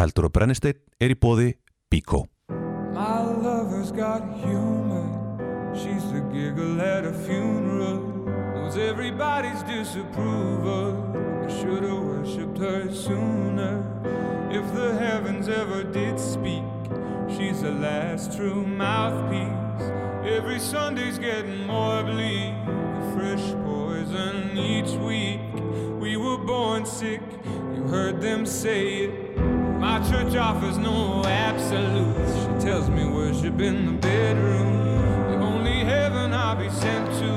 Eldur og brennisteinn er í bóði Bíkó. My lover's got humor. She's the giggle at a funeral. Knows everybody's disapproval. I should have worshipped her sooner. If the heavens ever did speak, she's the last true mouthpiece. Every Sunday's getting more bleak. Fresh poison each week. We were born sick. You heard them say it. My church offers no absolutes. She tells me worship in the bedroom. The only heaven I'll be sent to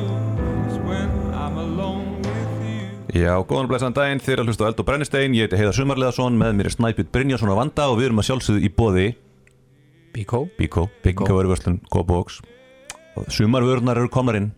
is when I'm alone with you. Já, góðan og blæsaðan daginn, þið er að hlusta á Eld og brennisteinn, ég heiti Heiðar Sumarleðarsson, með mér er Snæpjút Brynjarsson á Vanda og við erum að sjálfsögðu í bóði Bíkó. Bíkó, byggingaverðurverslun, Kópavóks og sumarvörunar eru komnar inn.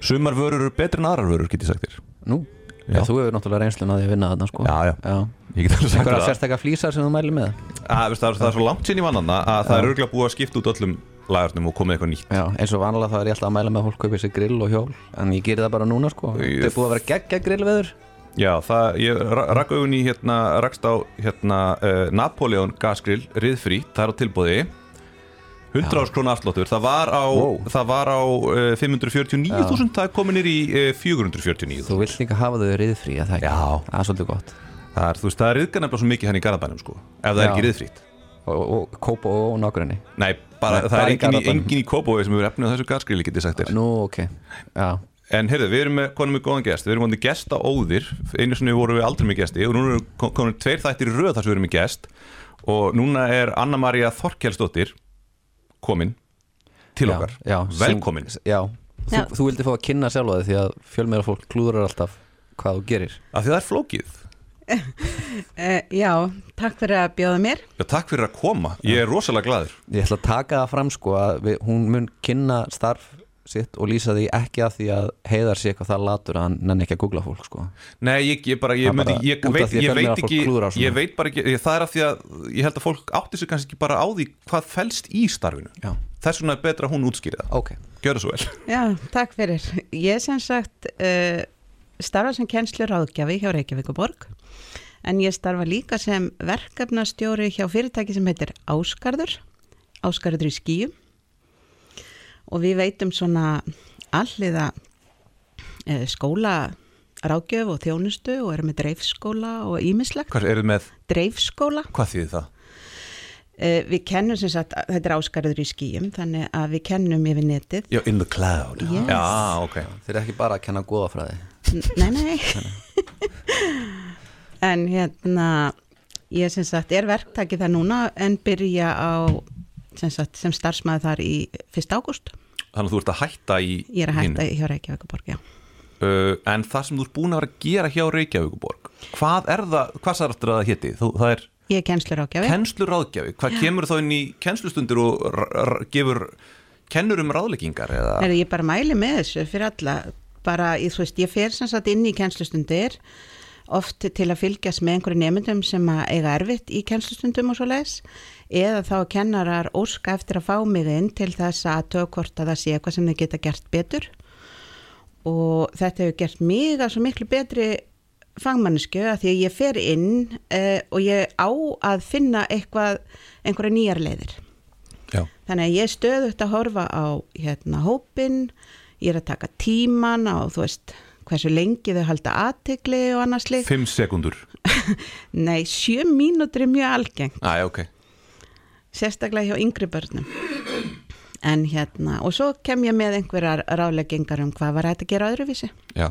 Sumarvörur eru betri en aðrar vörur, get ég sagt þér. Nú, Já. þú hefur náttúrulega reynslun að því að vinna þarna sko. Já, já, já. ég get alveg sagt það. sérstakka flýsar sem þú mæli með? Að, veist, það, er, það er svo langt sín í vannana að það er örgulega búið að skipta út öllum lagarnum og komið eitthvað nýtt. Já, eins og vanlega þá er ég alltaf að mæla með að fólk kaupið sér grill og hjól En ég gerir það bara núna sko. Ég- Það er búið að vera geggja grillveður. Já, það, ég ra- rakk augun í hérna, rakst á hérna uh, Napoleon gasgrill, riðfrí, það er á tilbúði 100 árs krónu afsláttur, það var á, Wow. það var á uh, 549.000, það er komin nýr í uh, 449.000 Þú vilt líka hafa þau riðfrí að það ekki? Já. Það er svolítið gott. Það er, þú veist, það er riðgan nefnilega svo mikið hann í Garðabænum sko, ef það er Já. ekki riðfrít Og, og kópa og nágræni Nei, bara, Nei, það er engin í, engin í Kópói sem hefur efnið á þessu gasgrilli, getið sagt þér. Nú, ok. Já, En heyrðu, við erum með, konum með góðan gest. Við erum vonið gesta óðir Einu sinni vorum við aldrei með gesti Og núna erum komin tveir þættir röð þar sem við erum með gest. Og núna er Anna-Maria Þorkelsdóttir Komin Til já, okkar. já, Velkomin. sem, Já, þú, Já. þú vildi fá að kynna sjálfa þig Því að fjölmeira fólk klúðrar alltaf hvað þú gerir. Af því það er flókið. Uh, já, takk fyrir að bjóða mér. Já, takk fyrir að koma. Ég er rosalega glaður. Ég ætla að taka það fram sko að við, hún mun kynna starf sitt og lýsa því ekki að því að heiðar sé eitthvað það latur að hann nenni ekki að googla fólk sko. Nei, ég, ég bara, ég, myndi, ég, veit, að ég veit ekki. Ég veit bara ekki, ég- það er af því að Ég held að fólk átti sig kannski ekki bara á því Hvað felst í starfinu. Já, Þess vegna er betra að hún útskýri það. Ok. Gjör það svo vel. Já, takk fyrir. Ég sem sagt uh, starfa sem kennslu ráðgjafi hjá Reykjavíkuborg en ég starfa líka sem verkefnastjóri hjá fyrirtæki sem heitir Áskarður, Áskarður í skýjum og við veitum svona alliða uh, skóla ráðgjöf og þjónustu og erum með dreifskóla og ímislegt. Hvað eru með, Dreifskóla hvað þýðir það? Uh, við kennum sem sagt, þetta er áskarður í skýjum þannig að við kennum yfir netið Já, in the cloud Yes. Já, ok Þeir eru ekki bara að kenna góðafræði N- Nei, nei En hérna ég sem sagt er verktaki það núna en byrja á sem, sagt, sem starfsmæður þar í 1. ágúst Þannig að þú ert að hætta í Ég er að hinu. hætta hjá Reykjavíkuborg, já uh, En það sem þú ert búin að vera að gera hjá Reykjavíkuborg Hvað er það, hvað sagði aftur að það héti? Þú, það er Ég er kennslur ágjafi kennslur ráðgjafi Hvað kemur þá inn í kennslustundir og gefur kennur um ráðleggingar eða? Nei, ég bara mæli með þessu fyrir alla bara, ég, þú veist, ég fer sem sagt inn í kennslustundir oft til að fylgjast með einhverju nefndum sem eiga erfitt í kennslustundum og svo leis eða þá kennarar óska eftir að fá mig inn til þess að tökvort að það sé eitthvað sem þau geta gert betur. Og þetta hefur gert mig að svo miklu betri fagmannisku að því að ég fer inn uh, og ég á að finna eitthvað, einhverja nýjar leiðir. Já, Þannig að ég er stöðugt að horfa á hérna hópin, ég er að taka tíman á, þú veist, hversu lengi þau halda aðtegli og annars slik. fimm sekundur Nei, sjö mínútur er mjög algengt, Æ, ok sérstaklega hjá yngri börnum. En hérna, og svo kem ég með einhverjar ráleggingar um hvað var hægt að gera öðruvísi. Já,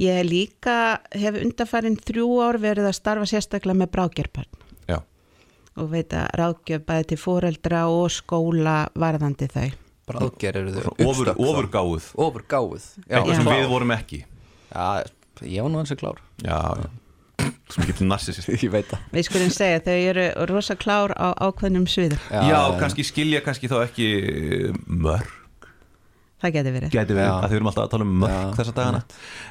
Ég líka hef undarfærin þrjú ár verið að starfa sérstaklega með brákjarbörn já. Og veit að ráðgjöf bæði til fóreldra og skóla varðandi þau. Bráðger eru þau Ofur, Ofurgáuð Já, Eitthvað sem við vorum ekki. Já, ég var nú hansi klár. Já, já Sem getur narsisist Ég veit það. Við skulum segja, þau eru rosa klár á ákveðnum sviðum. Já, kannski skilja kannski þá ekki eh, mörg. Það geti verið. Gæti verið, Já. að þau erum alltaf að tala um mörg Já, þessa dagana.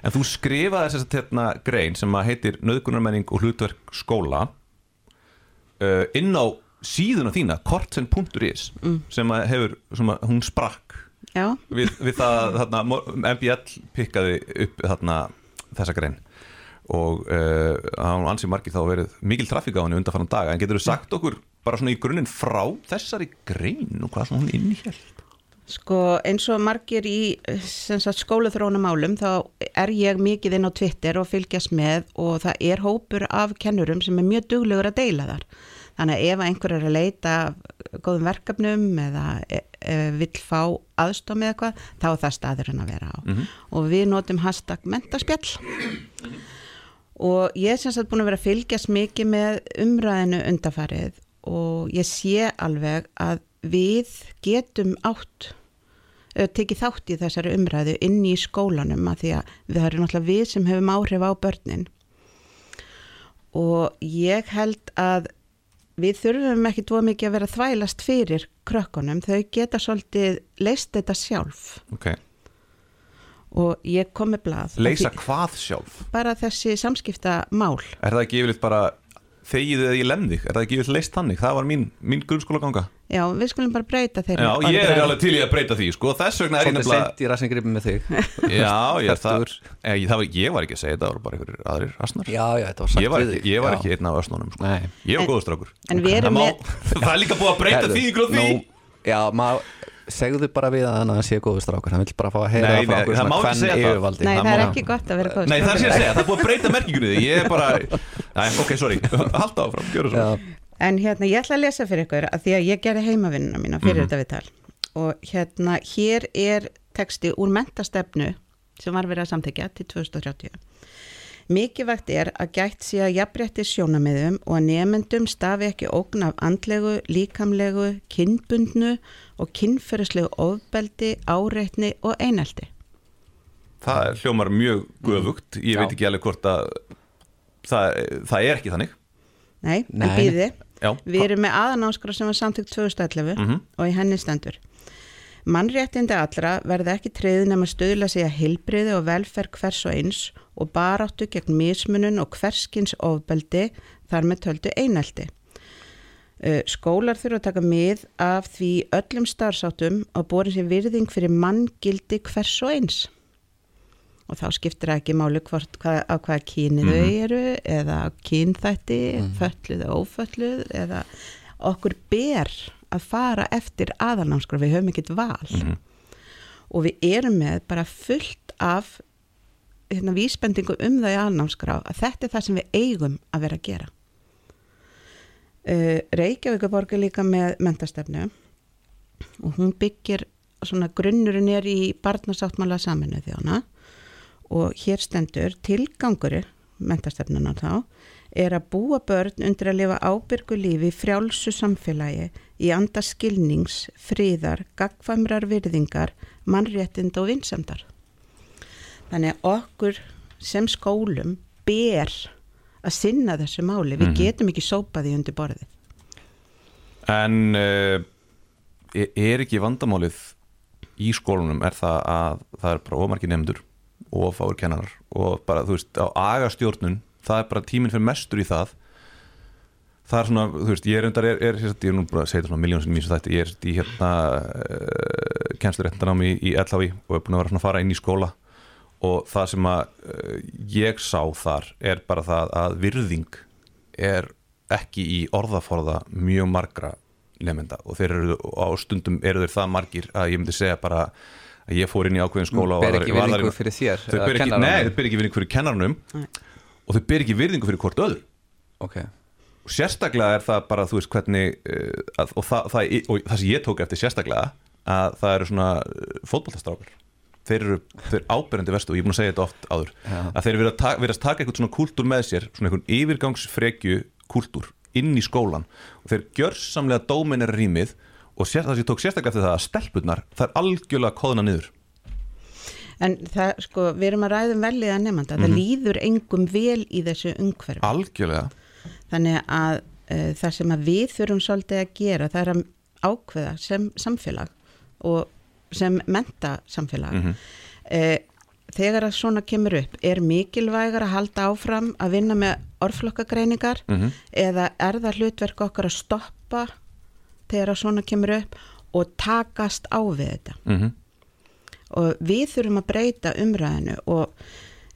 En þú skrifaði þess að hérna grein sem að heitir Nauðgunarmenning og hlutverk skóla uh, inn á síðuna þína, kortsen.is mm. sem að hefur, sem að hún sprakk. Já, við, við það þarna, MBL pikkaði upp þarna, þessa grein og uh, hann ansið margir þá verið mikil trafík á henni undanfannan daga en getur þú sagt okkur bara svona í grunninn frá þessari grein og hvað svona hún innihjælt Sko eins og margir í sem sagt, skólaþrónumálum þá er ég mikið inn á Twitter og fylgjast með og það er hópur af kennurum sem er mjög duglegur að deila þar. Þannig að ef einhver er að leita góðum verkefnum eða e, e, vill fá aðstof með eitthvað þá er það staðurinn að vera á. Og við notum hashtag mentaspjall og ég er sem sagt búin að vera að fylgjast mikið með umræðinu undafarið og ég sé alveg að við getum átt tekið þátt í þessari umræðu inn í skólanum að því að við erum náttúrulega við sem hefum áhrif á börnin. Og ég held að við þurfum ekki dvoð mikið að vera þvælast fyrir krökkunum, þau geta svolítið leist þetta sjálf. Okay. Og ég kom með blað Leysa hvað sjálf? bara þessi samskipta mál Er það ekki yfirleitt bara þegið eða ég lemði þig? Er það ekki yfirleitt leist þannig? Það var mín, mín grunnskóla ganga já, við skulum bara breyta þeirri Já, ég er alveg til í að breyta því sko. Þess vegna er ég Svolítið nefnilega sent í rassingripin með þig Já, ég, það, ég, það var, ég var ekki að segja þetta, það var bara einhverjir aðrir asnar Já, já, þetta var sagt Ég var við þig. ég var Já. ekki einn af ösnunum sko. Nei. Ég var En- góður strákur en við erum það, má, með- það er líka búið að breyta Herðu, því ykkur á því Já, maður segðu bara við að hann að hann sé góður strákur hann vil bara fá að heyra Nei, frá okkur svona hvern yfirvaldi Nei, Það er ekki gott að vera góð Nei, það strákur. sér að segja, það er búið að breyta merkingunni því Ég er bara, Æ, ok, sorry. Halda áfram, gjöru svo. Já, En hérna, ég ætla að lesa fyrir ykkur að því að ég gerði heimavinnuna mína fyrir þetta viðtal. Og hérna, hér er texti úr mentastefnu sem var verið að samþykja til 2030. Mikilvægt er að gætt sé að jafnrétti sjónamiðum og að nefendum stafi ekki ógn af andlegu, líkamlegu, kinnbundnu og kinnferðislegu ofbeldi, áreitni og einelti. Það er hljómar mjög göfugt Ég Já. veit ekki alveg hvort að Það, það er ekki þannig Nei, Nei. en býði. Já, Við erum með aðanáskra sem var samþykkt 2011 Mhm. og í henni stendur. Mannréttindi allra verða ekki treyð nema stöðla sig að heilbriði og velferð hvers og eins og baráttu gegn mismunun og hverskins ofbeldi þar með töldu einelti. Uh, Skólar þurfa að taka mið af því öllum starfsáttum og borin sér virðing fyrir manngildi hvers og eins. Og þá skiptir það ekki máli hvort hvað, á hvaða kyni þau eru eða kynþætti, fölluð eða ófölluð eða okkur ber að fara eftir aðalnámskráð, við höfum ekkert val. Og við erum með bara fullt af hérna, vísbendingum um það í aðalnámskráð að þetta er það sem við eigum að vera að gera. Uh, Reykjavíkuborg er líka með mentastefnu og hún byggir svona grunnurinn er í barnasáttmála saminu þjóna og hér stendur tilgangur mentastefnuna þá er að búa börn undir að lifa ábyrgu lífi frjálsu samfélagi í anda skilnings, friðar, gagfamrar virðingar, mannréttind og vinsemdar. Þannig að okkur sem skólum ber að sinna þessu máli. Við getum ekki sópað því undir borðið. En uh, er ekki vandamálið í skólunum er það að það er bara ómarki nefndur og fáir kennarar og bara þú veist á agastjórnun það er bara tíminn fyrir mestur í það það er svona, þú veist, ég er undar er, er, ég er nú bara að segja þetta svona miljón sem mýs þetta, ég er í hérna uh, kennsluréttandámi í, í LHI og er búin að vera svona að fara inn í skóla og það sem að uh, ég sá þar er bara það að virðing er ekki í orðaforða mjög margra nefnda og þeir eru á stundum eru þeir það margir að ég myndi segja bara að ég fór inn í ákveðin skóla og ber ekki virðingu fyrir þér þau ber ekki, kennaranum. nei, þau ber ekki virðingu fyrir kennarnum Nei. og þau ber ekki virðingu fyrir hvort öðru Ok, og sérstaklega er það bara þú veist hvernig uh, að, og, það, það, og það sem ég tók eftir sérstaklega að það eru svona uh, fótballtastrákar þeir eru, þeir áberandi vestu og ég er búin að segja þetta oft áður Já. að þeir eru að ta verðast taka eitthvað svona kúltúr með sér svona einhvern yfirgangsfrekju kúltúr inn í skólan og þeir gjörsamlega dóminir rýmið og sér, það sem ég tók sérstaklega eftir það að stelpurnar það er algjörlega kóðuna niður En það, sko, við erum að ræðum velið að nefnda. Það líður engum vel í þessu umhverfi. algjörlega Þannig að uh, það sem að við þurfum svolítið að gera, það er að ákveða sem samfélag og sem menta samfélag. Mhm. uh, þegar að svona kemur upp, er mikilvægar að halda áfram að vinna með orðflokkagreiningar Mhm. eða er það hlutverk okkar að stoppa þegar að svona kemur upp og takast á við þetta? mm og við þurfum að breyta umræðinu og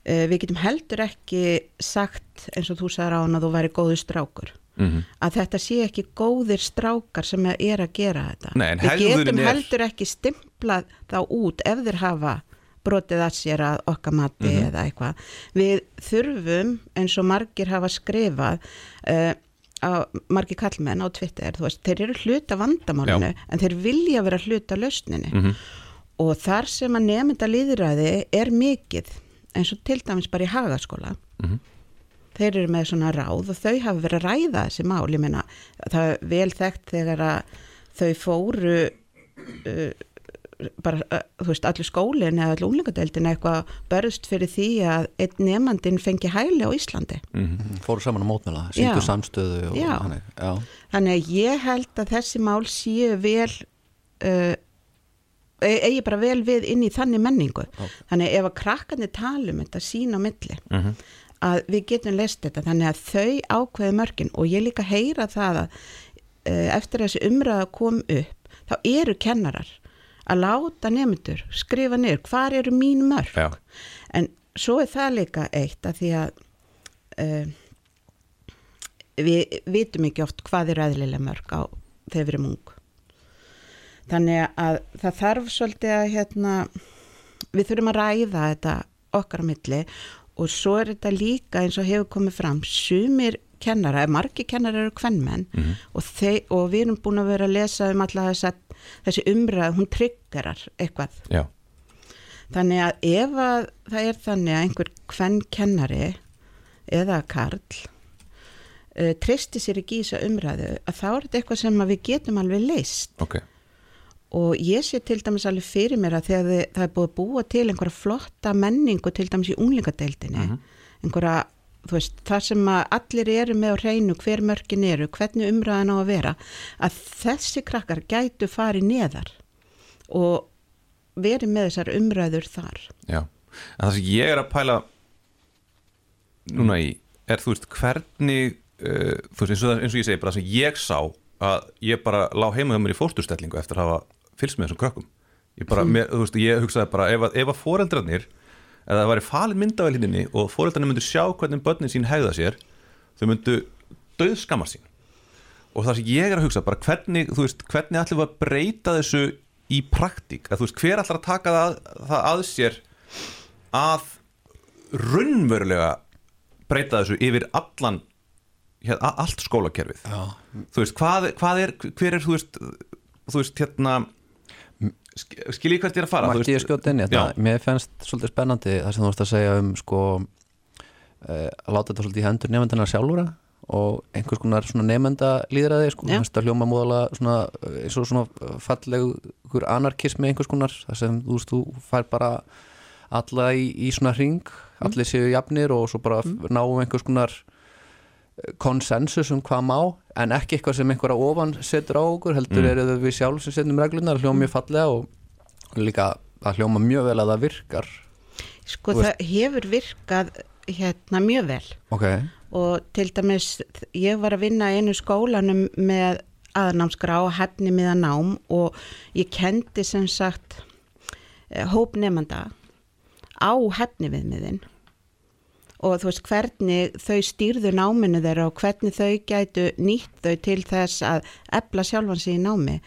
við getum heldur ekki sagt eins og þú sagði án að þú væri góður strákur Mhm. að þetta sé ekki góðir strákar sem er að gera þetta Nei, við getum heldur ekki stimplað þá út ef þeir hafa brotið að sér að okkar mati Mhm. eða eitthvað við þurfum eins og margir hafa skrifað uh, á, margir kallmenn á Twitter veist, þeir eru hluta vandamálinu Já. en þeir vilja vera hluta lausninni Mhm. og þar sem að nefnda líðræði er mikið eins og til dæmis bara í hagaskóla Mhm. þeir eru með svona ráð og þau hafa verið að ræða þessi mál, ég meina það er vel þekkt þegar að þau fóru uh, bara, uh, þú veist, allir skólinn eða allir unglingadeildin eitthvað börðst fyrir því að einn nefnandinn fengi hæli á Íslandi Mhm. fóru saman að mótmæla, síndu samstöðu og Já. þannig, já. þannig að ég held að þessi mál séu vel uh, eigi bara vel við inn í þannig menningu Já. þannig ef að krakkarnir tala um þetta sín á milli Mhm. að við getum leist þetta þannig að þau ákveði mörkin og ég líka heyra það að uh, eftir að þessi umræða kom upp þá eru kennarar að láta nefndur skrifa niður hvar eru mín mörk Já. en svo er það líka eitt að því að uh, við vitum ekki oft hvað er eðlilega mörg á þegar við erum ung þannig að það þarf svolítið að hérna, við þurfum að ræða þetta okkar á milli og svo er þetta líka eins og hefur komið fram sumir kennara, margi kennara eru kvennmenn Mhm. og, þeir, og við erum búin að vera að lesa um alla þess að þessi umræð, hún tryggarar eitthvað Já. Þannig að ef að það er þannig að einhver kvenn kennari eða karl uh, treysti sér ekki í þessa umræðu að þá er þetta eitthvað sem við getum alveg leist Ok. Og ég sé til dæmis alveg fyrir mér að þegar þið, það er búið að búa til einhverja flotta menningu til dæmis í unglingadeildinni einhverja, þú veist, þar sem að allir eru með á hreinu hver mörkin eru, hvernig umræðan á að vera að þessi krakkar gætu farið neðar og verið með þessar umræður þar. Já, en það sem ég er að pæla núna í er þú veist hvernig uh, þú veist eins og, eins og ég segi bara það sem ég sá að ég bara lá heima hjá mér í fórsturstellingu eftir að hafa fylgst með þessum krökkum. Ég bara, mér, þú veist, ég hugsaði bara ef að, ef að foreldrarnir eða það væri falin myndavælinni og foreldrarnir myndu sjá hvernig börnin sín hegða sér þau myndu döð skamma sín. Og það sem ég er að hugsa bara hvernig, veist, hvernig ætlum við að breyta þessu í praktík, að veist, hver ætlar að taka það, það að sér að raunverulega breyta þessu yfir allan hér, a- allt skólakerfið? Já. þú veist, hvað, hvað er hver er, þú veist, þú veist, hérna sk- skil ég hvert ég er að fara þú Mætti ég skjóta inn í þetta? Mér fannst svolítið spennandi það sem þú varst að segja um sko uh, að láta þetta svolítið í hendur nefndina sjálfura og einhvers konar svona nefnda líðræði sko, hljóma móðala svona, eh, eins og svona fallegur anarkismi einhvers konar, það sem þú veist þú fær bara alla í, í svona hring, allir séu jafnir og svo bara mm. náum einhvers konar eh, konsensus um hvað má en ekki eitthvað sem einhverja ofan setur á okkur heldur Mm. eru þau við sjálf sem setjum reglunar hljóma mjög fallega og líka að hljóma mjög vel að það virkar. Sko Þú það hefur virkað hérna mjög vel. Ok, og til dæmis ég var að vinna einu skólanum með aðnámskrá og hefni miða nám og ég kendi sem sagt eh, hóp nefnda á hefni viðmiðin og þú veist hvernig þau stýrðu náminu þeirra og hvernig þau gætu nýtt þau til þess að efla sjálfan sig í námi.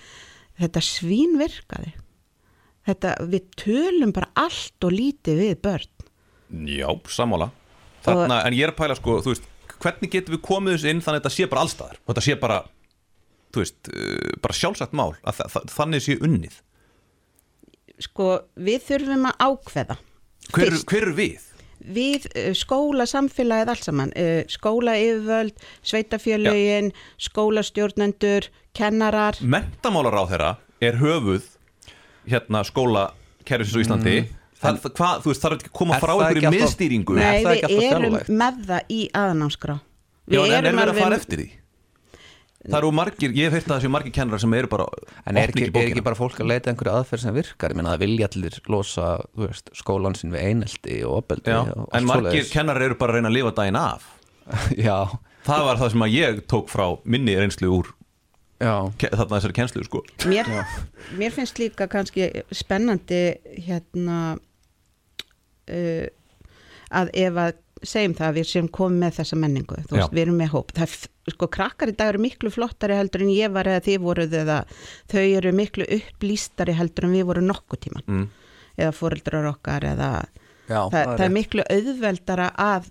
Þetta svín virkaði. Þetta við tölum bara allt og lítið við börn. Já, sammála. Þarna, En ég er að pæla sko, þú veist Hvernig getum við komið þessu inn þannig að þetta sé bara allstaðar og þetta sé bara, þú veist uh, bara sjálfsagt mál, að þa þa þannig sé unnið. Sko við þurfum að ákveða. Hver, hver er við? Við uh, skóla samfélagið allt saman, uh, skóla yfirvöld, sveitafjölögin, skólastjórnendur, kennarar, Mentamálar á þeirra er höfuð hérna skóla kerfisins á Íslandi það, það, hvað, þú veist, þarf ekki að koma frá einhverju miðstýringu Nei. nei er það ekki við erum með það í aðnámskrá. Já, en er verið að fara eftir því? Það eru margir, ég hef heyrt að það séu margir kennarar sem eru bara en er ekki, er ekki bara fólk að leita einhverju aðferð sem virkar, ég meina það vilja allir losa þú veist, skólan sinn við einelti og opeldi Já, og en margir svoleiðis. kennarar eru bara að reyna að lifa daginn af. Já, Það var það sem að ég tók frá minni reynslu úr þarna þessari kennslu sko. Mér, mér finnst líka kannski spennandi hérna uh, að ef að segjum það að við sem komum með þessa menningu veist, við erum með hóp það er, sko, krakkar í dag eru miklu flottari heldur en ég var eða þið voruð eða þau eru miklu upplýstari heldur en við vorum nokkuð tíman mm. eða fóreldrar okkar eða Já, það, það er rétt. miklu auðveldara að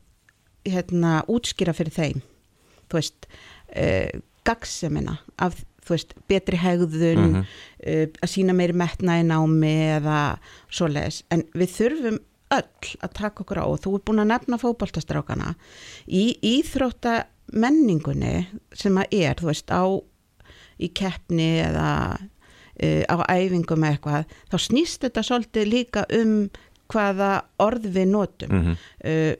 hérna, útskýra fyrir þeim þú veist uh, gagsemina af veist, betri hegðun Mhm. uh, að sína meiri metna í námi eða svoleiðis, en við þurfum öll að taka okkur á. Og þú er búin að nefna fótboltastrákana í íþrótta menningunni sem að er, þú veist, á í keppni eða uh, á æfingum eða eitthvað þá snýst þetta svolítið líka um hvaða orð við notum. Mm uh,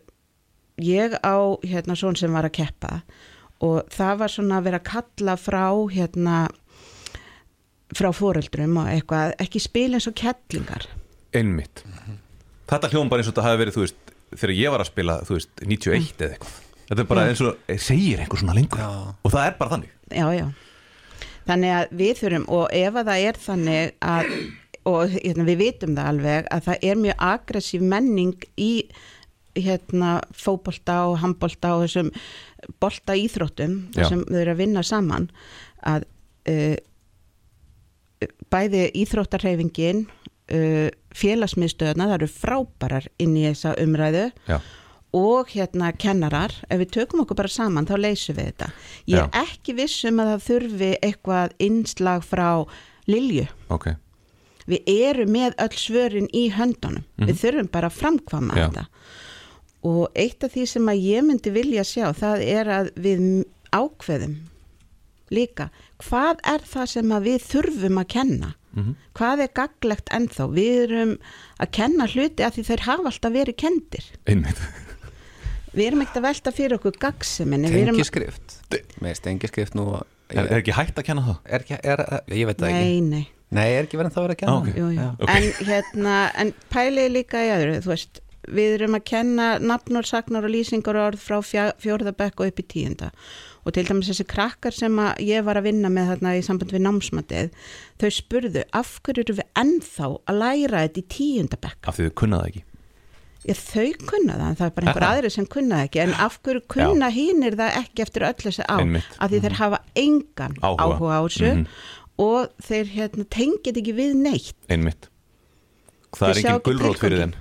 ég á hérna svon sem var að keppa og það var svona að vera að kalla frá hérna frá foreldrum og eitthvað ekki spila eins og kettlingar. Einmitt Þetta hljóðum bara eins og þetta hafi verið, þú veist þegar ég var að spila, þú veist, 91 eða eitthvað Þetta er bara Já. eins og, eh, segir einhver svona lengur Já. og það er bara þannig já, já. Þannig að við þurfum og ef að það er þannig að og hérna, við vitum það alveg að það er mjög aggressív menning í hérna fótbolta og handbolta og þessum bolta íþróttum sem þau eru að vinna saman að uh, bæði íþróttarheyfingin uh, félagsmiðstöðuna það eru frábærar inn í þessa umræðu Já, og hérna kennarar, ef við tökum okkur bara saman þá leysum við þetta. Ég er ekki viss um að það þurfi eitthvað innslag frá Lilju. ok Við erum með öll svörin í höndunum. Við þurfum bara að framkvama Mhm. Já. þetta. Og eitt af því sem að ég myndi vilja sjá, það er að við ákveðum líka. Hvað er það sem að við þurfum að kenna? Mhm. Hvað er gaglegt ennþá? Við erum að kenna hluti að því þeir hafa alltaf verið kendir. Einmitt Við erum ekkert að velta fyrir okkur gagseminni. við erum- Tengiskrift Með tengiskrift nú Er, er ekki hægt að kenna það? er ekki, er, ég veit það ekki Nei, nei. Nei, er ekki verið en það verið að kenna Ah, ok. það? Jú, jú. Já. Ok. En hérna, en pælið líka í öðru, þú veist, við erum að kenna nafnur, sagnar og lýsingar og orð frá fjá- fjórða bekk og upp í tíunda. Og til dæmis þessi krakkar sem ég var að vinna með þarna í samband við námsmatið, þau spurðu, af hverju eru við ennþá að læra þetta í tíunda bekk? Af því þau kunna það ekki Já, þau kunna það, það er bara einhver Er aðri sem kunna það ekki, en af hverju kunna hínir það ekki eftir öll þessi á, Einmitt. af því þeir hafa engan Áhuga. áhuga, á þessu Mhm. og þeir hérna, tengið ekki við neitt. Einmitt Það Þau er engin ekki gulrót fyrir tilganginn.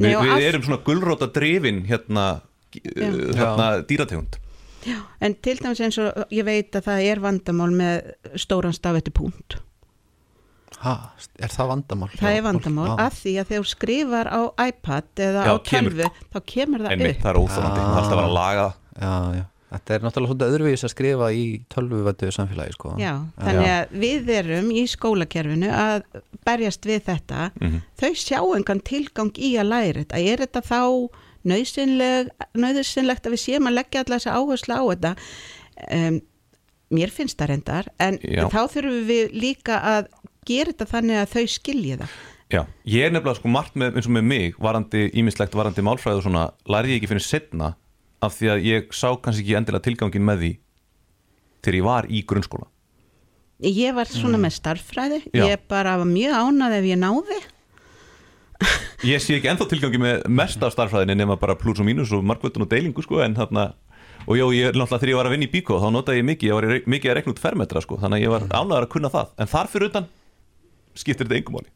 Nei, Við, við erum svona gulróta drifin hérna, hérna dýrategund En til dæmis eins og ég veit að það er vandamál með stóran staf eftir punkt. Ha, er það vandamál? Það Já, er vandamál já. af því að þegar þú skrifar á iPad eða Já, á tölvu, þá kemur það Einmitt, upp. það er óþólandi, það er alltaf að vera að laga Já, já Þetta er náttúrulega svolítið öðruvís að skrifa í tölvuvættu samfélagi sko. Já, þannig að við erum í skólakerfinu að berjast við þetta. Mhm. Þau sjá engan tilgang í að læra þetta. Er þetta þá nöðsynlegt að við séum að leggja allar þessa áherslu á þetta? Um, mér finnst það reyndar, en Já. þá þurfum við líka að gera þetta þannig að þau skilji það. Já, ég er nefnilega sko margt með, eins og með mig varandi ímislegt, varandi málfræði og svona lærði ég ekki fyrir setna af því að ég sá kannski ekki endilega tilgangin með því þegar ég var í grunnskóla Ég var svona með starffræði, Já. ég bara var mjög ánað ef ég náði. Ég sé ekki ennþá tilgangi með mest af starffræðinni nema bara plus og mínus og markvöldun og deilingu sko en þarna og já, ég er náttúrulega þegar ég var að vinna í Bíkó þá notaði ég mikið, ég var í mikið að rekna út fermetra sko þannig að ég var ánægðar að kunna það. En þar fyrir utan skiptir þetta engum máli.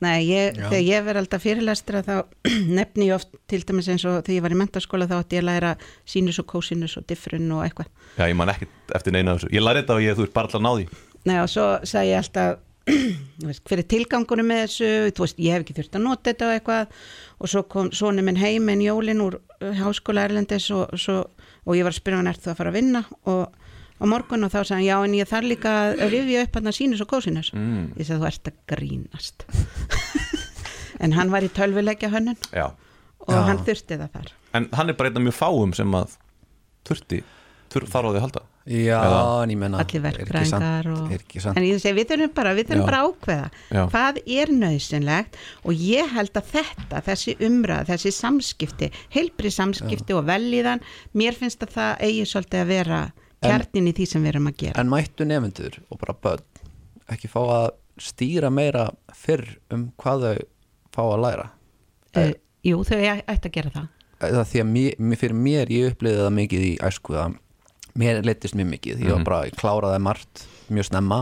Nei, ég, þegar ég verð alltaf fyrirlestra þá nefni ég oft til dæmis eins og þegar ég var í mentaskóla þá átti ég að læra sínus og kósinus og diffrun og eitthvað. Já, ég man ekkert eftir neina af þessu. Ég læri þetta og ég, þú veist, bara alltaf náði Nei og svo sagði ég alltaf hver er tilgangunum með þessu? Þú veist, ég hef ekki þurft að nota þetta og eitthvað. Og svo kom soni minn heim en jólin úr uh, háskóla Erlendis og, svo, og ég var að spyrja hann ert þú að fara að vinna? Og á morgun og þá sagði hann já en ég þarf líka að rifja upp hann að sínus og kósinus mm. ég sagði þú ert að grínast. En hann var í tölvuleikja hönnun og Já. hann þurfti það þar. En hann er bara einn af mjög fáum sem að þurfti, þur, þarf á því að halda? Já, en ég menna allir verkfræðingar og... Er ekki sant en ég segi við þurfum bara, við þurfum Já. bara ákveða Já. hvað er nöðsynlegt og ég held að þetta, þessi umræð þessi samskipti, heilbri samskipti og veljiðan, mér finnst að það eigi svolítið að vera kjarnin í því sem við erum að gera. En mættu nefnendur og bara börn ekki fá að stýra meira fyrr um hvað þau fá að læra? Eh, jú, þau æ- ættu að gera það. Það því að mér, fyrir mér ég upplýði það mikið í æsku að mér leittist mjög mikið, ég var bara ég kláraði margt mjög snemma.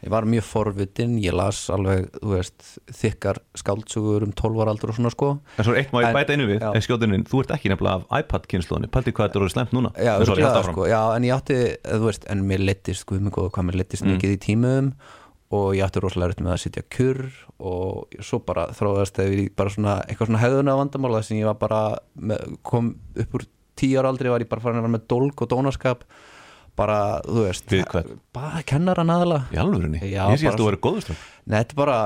Ég var mjög forvitin, ég las alveg þú veist, þykkar skáltsugur um 12 ára aldur og svona sko. En svo eitt má ég En- bæta einu við, já. en skjótunin, þú ert ekki nefnilega af iPad-kynnslóðinni, pælti hvað þetta er orðið slemt núna. Já, En sorry, örugglega, haltu áfram. sko, já, en ég átti, eh, þú veist, en mér leittist sko, mjög góð, hvað mér leittist mikið í tímum. Og ég átti rosalega rétt með að sitja kurr og svo bara þróðast þegar ég bara svona, eitthvað svona hegðuna vandamála sem ég var bara, með, kom upp úr tíu ára aldrei var ég bara farin að vera með dólk og dónaskap. Bara, þú veist bara Í alvörinni, Já, ég sé að þú verið góður Nei, þetta er bara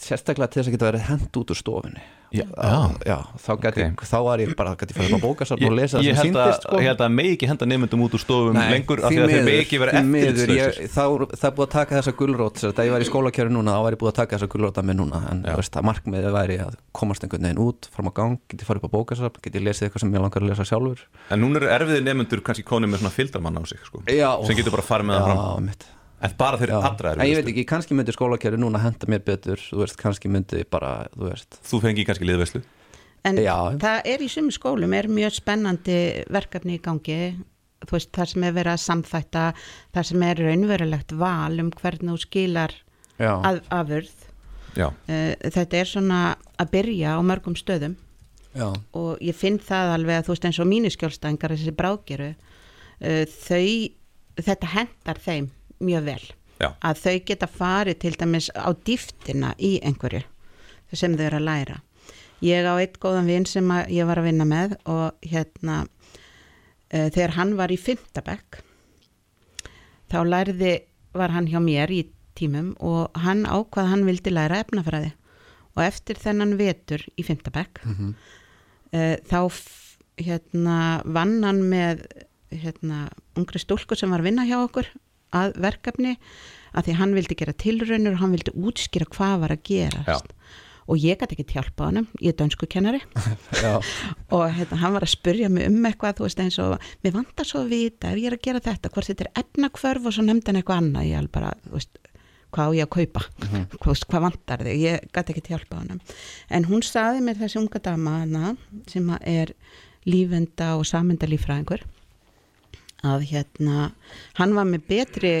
sérstaklega til þess að geta verið hend út úr stofunni Já, Að- já þá, gæti, Ok. þá var ég bara gæti farið á bókasafn og lesa það sem að, síndist sko. ég held að megi ekki henda nefndum út úr stofum lengur af því að þeir megi ekki vera eftirlitslausir ég, þá, það er búið að taka þessa gulrót þegar ég var í skólakjöru núna, þá var ég búið að taka þessa gulrót að mig núna, en veist, að markmiðið væri að komast einhvern veginn út, fram á gang geti farið upp á bókasafn, geti lesið eitthvað sem ég langar að lesa sjálfur. En núna eru erfiðir nefndur kannski konið með svona fildarmann á sig sko, Já. sem getur bara farið með það fram En bara þeir Já. allra en ég veit ekki, kannski myndi skólakjöru núna henda mér betur, þú veist, kannski myndi bara, þú veist. Þú fengi kannski liðveislu? En Já. það er í sumum skólum er mjög spennandi verkefni í gangi. Þú veist, það sem er verið að samþætta það sem er raunverulegt val um hvernig þú skilar að, afurð. Já, uh, þetta er svona að byrja á mörgum stöðum. Já, og ég finn það alveg að þú veist eins og mínuskjólstængar þessi bráðgeru uh, þau, þetta hendar þeim mjög vel. Já, að þau geta farið til dæmis á dýftina í einhverju sem þau eru að læra. Ég á eitt góðan vinn sem ég var að vinna með og hérna uh, þegar hann var í fymtabekk þá lærði var hann hjá mér í tímum og hann ákvað að hann vildi læra efnafræði. Og eftir þennan vetur í fymtabekk Mhm. uh, þá f- hérna vann hann með hérna ungri stúlku sem var að vinna hjá okkur að verkefni að því hann vildi gera tilraunur og hann vildi útskýra hvað var að gerast. Já. og ég gæti ekki hjálpa honum, ég er dönsku kennari og hérna, hann var að spurja mig um eitthvað þú veist eins og, mér vantar svo að vita ef ég er að gera þetta, hvort þetta er efnakvörf og svo nefndi hann eitthvað annað, ég alveg bara þú veist, hvað á ég að kaupa? Hvað, veist, hvað vantar þig, ég gæti ekki hjálpa honum. En hún saði mér þessi unga dama hana, sem að er lífenda og samenda lífræðingur að hérna hann var með betri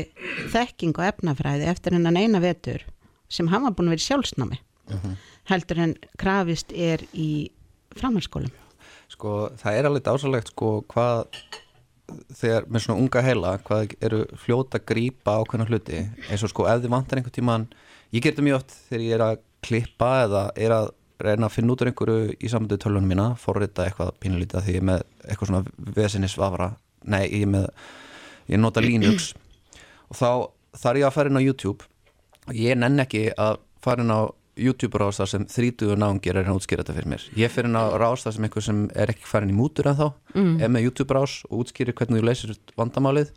þekking og efnafræði eftir hennan eina vetur sem hann var búin að vera sjálfsnámi heldur en krafist er í framhalskólum sko, það er alveg dásalegt sko, hvað þegar með svona unga heila, hvað eru fljóta að grípa ákveðna hluti. Eins og sko, ef þið vantar einhvern tíman ég ger þetta mjög oft þegar ég er að klippa eða er að reyna að finna út úr einhverju í samöndu tölunum mína, forrita eitthvað pínulítið af því ég er með eitthvað svona vesinnisvafra, nei, ég með ég nota Linux og þá þarf ég að fara inn á YouTube og ég nenn ekki að fara inn á YouTube rásta sem þrítugur náungir er að útskýra þetta fyrir mér. Ég fyrir inn á rásta sem einhver sem er ekki farin í mútur en þá mm. er með YouTube rás og útskýrir hvernig þú leysir vandamálið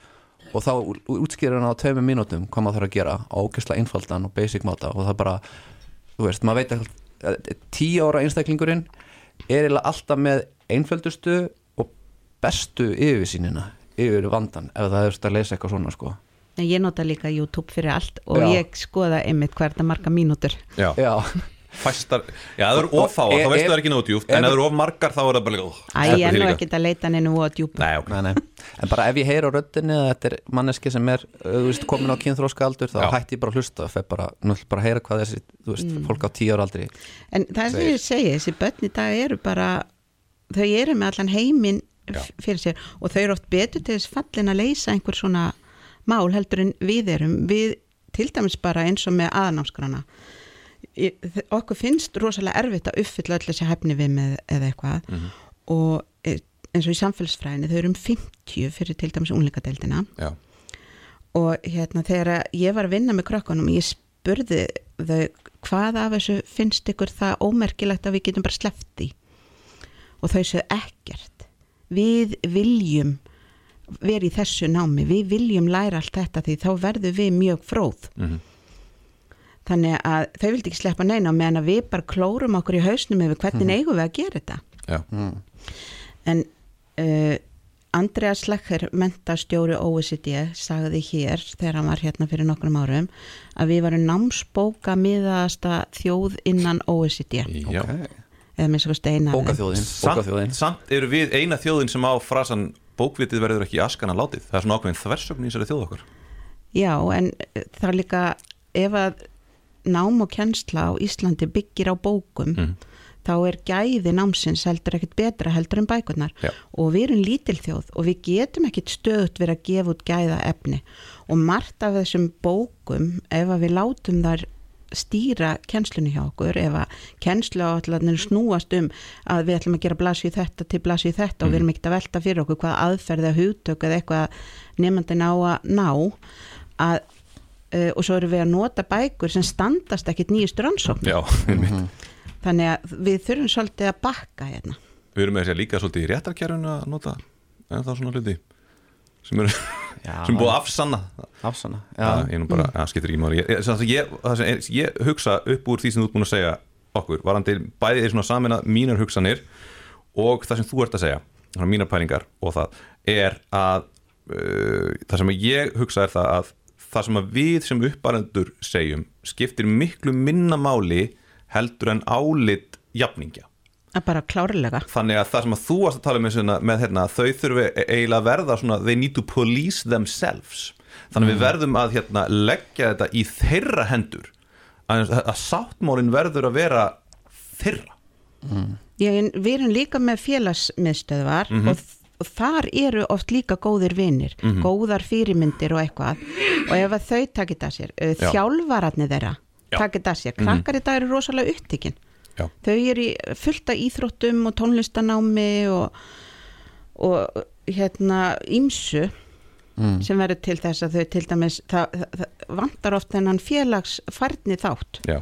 og þá útskýrir hann á tveimur mínútum hvað maður þarf að gera á ógeðslega einfaldan og basic máta og það bara, þú veist, maður veit að tíu ára einstaklingurinn er alltaf með einföldustu bestu yfirsýnina yfir vandan ef það er að lesa eitthvað svona sko. ég nota líka YouTube fyrir allt og Já. ég skoða einmitt hverða marga mínútur já, Já, fæstar Já, það eru of fáa, Og- þá veistu ef- það er ekki nóg djúft En ef það eru of margar, þá er það bara líka Æ, ég er nú ekkert að leita að ok nei, nei. en bara ef ég heyr á röddinni að þetta er manneski sem er uh, þú veist, komin á kynþróska aldur þá Já. hætti ég bara að hlusta og fer bara, nú ætla ég bara að heyra hvað þessi þú veist, fólk á tíu ára aldri En það er sem ég segi, þessi börn í dag eru bara, þau eru með allan heiminn. Fyrir sér. Og þau eru oft betur til þess fallin að leysa einhver svona mál heldur en við erum. Við til dæmis bara eins og með þ- Okkur finnst rosalega erfitt að uppfylla öll þessi hefni við með eða eitthvað. Og e, eins og í samfélagsfræðinni þau eru um 50 fyrir til dæmis unlingadeildina Já, og hérna þegar ég var að vinna með krökkunum ég spurði þau hvað af þessu finnst ykkur það ómerkilegt að við getum bara sleppt í og þau sögðu ekkert við viljum vera í þessu námi, við viljum læra allt þetta því þá verðum við mjög fróð Mhm. þannig að þau vildi ekki sleppa neina meðan við bara klórum okkur í hausnum yfir hvernig eigum við að gera þetta já, En uh, Andreas Lecher, mentastjóri OECD, sagði hér þegar hann var hérna fyrir nokkrum árum að við varum námsbóka miðaðasta þjóð innan OECD. já. Ok. Eða minnst að steina Bókaþjóðin, bókaþjóðin. samt, samt eru við eina þjóðin sem á frasan bókvitið verður ekki askana látið það er svona ákveðin þversögn í þessari þjóð okkar Já, en eh, það er líka ef að nám og kennsla á Íslandi byggir á bókum Mhm. þá er gæði námsins heldur ekkert betra heldur en bækurnar Já. og við erum lítil þjóð og við getum ekkert stöðut verið að gefa út gæða efni og margt af þessum bókum ef að við látum þar stýra kennslunni hjá okkur ef að kennslu áallanir snúast um að við ætlum að gera blasju þetta til blasju þetta og við erum ekkert að velta fyrir okkur hvað aðferði að hugtök eða eitthvað nefndin á að ná að, uh, og svo erum við að nota bækur sem standast ekkert nýjust rannsókn já, einmitt. Þannig að við þurfum svolítið að bakka hérna. Við erum með þess að líka svolítið í réttarkerfinu að nota en það svona hluti sem eru sem búið að afsanna. Afsanna Já, ég nú bara, það skiptir ekki máli. Ég, ég, ég, hugsa upp úr því sem þú ert búin að segja okkur varandi bæði er svona samina mínar hugsanir og það sem þú ert að segja svona mínar pælingar og það er að uh, það sem ég hugsa er það að það sem að við sem upparendur segjum skiptir miklu minna máli heldur en álit jafningja að bara klárlega. Þannig að það sem að þú varst að tala með, svona, með hérna, þau þurfi eiginlega að verða svona, they need to police themselves. Þannig að við verðum að hérna, leggja þetta í þeirra hendur. Að, að sáttmálin verður að vera þeirra. Ég, við erum líka með félagsmiðstöðvar og, og þar eru oft líka góðir vinnir, góðar fyrirmyndir og eitthvað. Og ef þau takit að sér, Já. þjálfararnir þeirra Já. takit að sér, krakkar í dag eru rosalega upptikinn Já. þau eru fullt af íþróttum og tónlistanámi og, og hérna ímsu Mm. sem verður til þess að þau til dæmis það, það, vantar oft þennan félagsfærni þátt Já.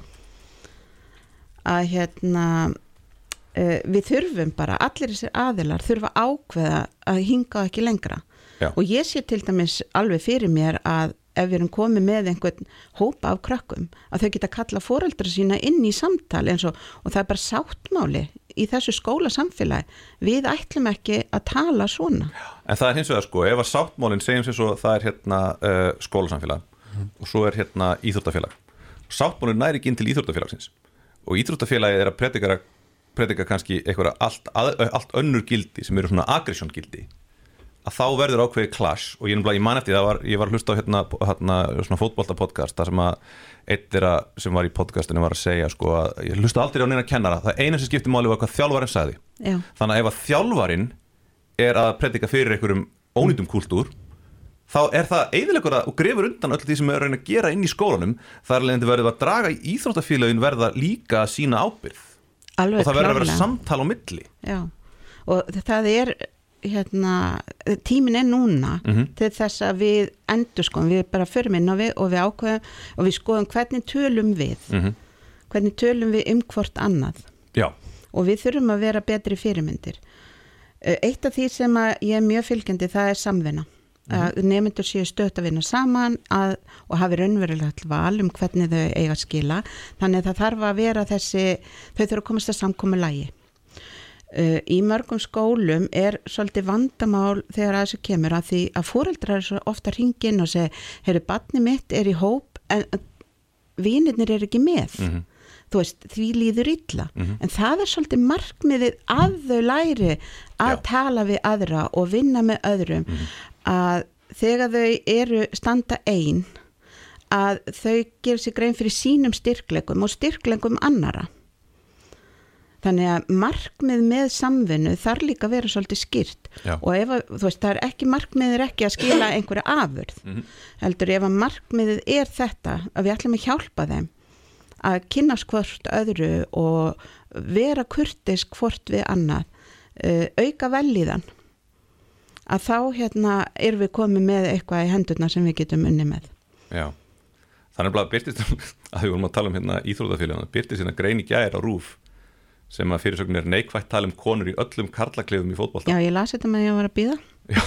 að hérna uh, við þurfum bara, allir þessir aðilar þurfa ákveða að hinga ekki lengra Já. og ég sé til dæmis alveg fyrir mér að ef við erum komið með einhvern hópa af krökkum að þau geta kalla foreldra sína inn í samtal eins og, og það er bara sáttmáli í þessu skóla samfélagi við ætlum ekki að tala svona. En það er hins vegar sko, ef að sáttmálin segjum sér svo það er hérna uh, skólasamfélag og svo er hérna íþróttafélag. Sáttmálin næri ekki inn til íþróttafélagsins og íþróttafélagið er að predika, predika kannski eitthvað allt, allt önnur gildi sem eru svona aggression gildi að þá verður ákveðið clash og ég, ég man eftir það var, ég var að hlusta á hérna, hérna svona fótbolta podcast þar sem að eitt þeirra sem var í podcastinu var að segja sko að ég hlusta aldrei á neina kennara. Það eina sem skipti máli var hvað þjálfarinn sagði. Já, þannig að ef að þjálfarinn er að predika fyrir einhverjum ónýtum kúltúr þá er það eiginlega og grefur undan öll því sem er að reyna að gera inn í skólanum. Þar er leiðandi verið að draga í íþróttafélagin verða líka að sína ábyrð alveg og það verður að vera klárlega. samtal á milli. Já, og það er hérna, tímin er núna Mhm. til þess að við endur skoðum, við bara förum inn á við og við ákveðum og við skoðum hvernig tölum við. Mhm. hvernig tölum við um hvort annað. Já, og við þurfum að vera betri fyrirmyndir. Eitt af því sem ég er mjög fylgjandi það er samvinna. Að nefnendur séu stöðt að vinna saman að, og hafi raunverulegt val um hvernig þau eiga að skila. Þannig að það þarf að vera þessi þau þurfa að komast að samkomi lægi Uh, í mörgum skólum er svolítið vandamál þegar að þessu kemur að því að fóreldrar er svo ofta hringin og segja, heyrðu, batni mitt er í hóp en vinirnir er ekki með. Þú veist, því líður illa. En það er svolítið markmiðið að þau læri að Já. tala við aðra og vinna með öðrum að þegar þau eru standa ein að þau gerir sér grein fyrir sínum styrklegum og styrklegum annara Þannig að markmið með samvinnu þarf líka að vera svolítið skýrt. Já. og ef að, þú veist, það er ekki markmið er ekki að skila einhverja afurð heldur ef að markmiðið er þetta að við ætlum að hjálpa þeim að kynnast hvort öðru og vera kurtis hvort við annað uh, auka velíðan að þá hérna erum við komið með eitthvað í hendurna sem við getum unni með. Já. Þannig að byrtist að við vorum að tala um hérna íþróttafélagana byrtist hérna grein í gær á rúf sem að fyrirsögn er neikvætt tala um konur í öllum karlaklefum í fótbolta Já, ég las þetta með að ég var að býða Já,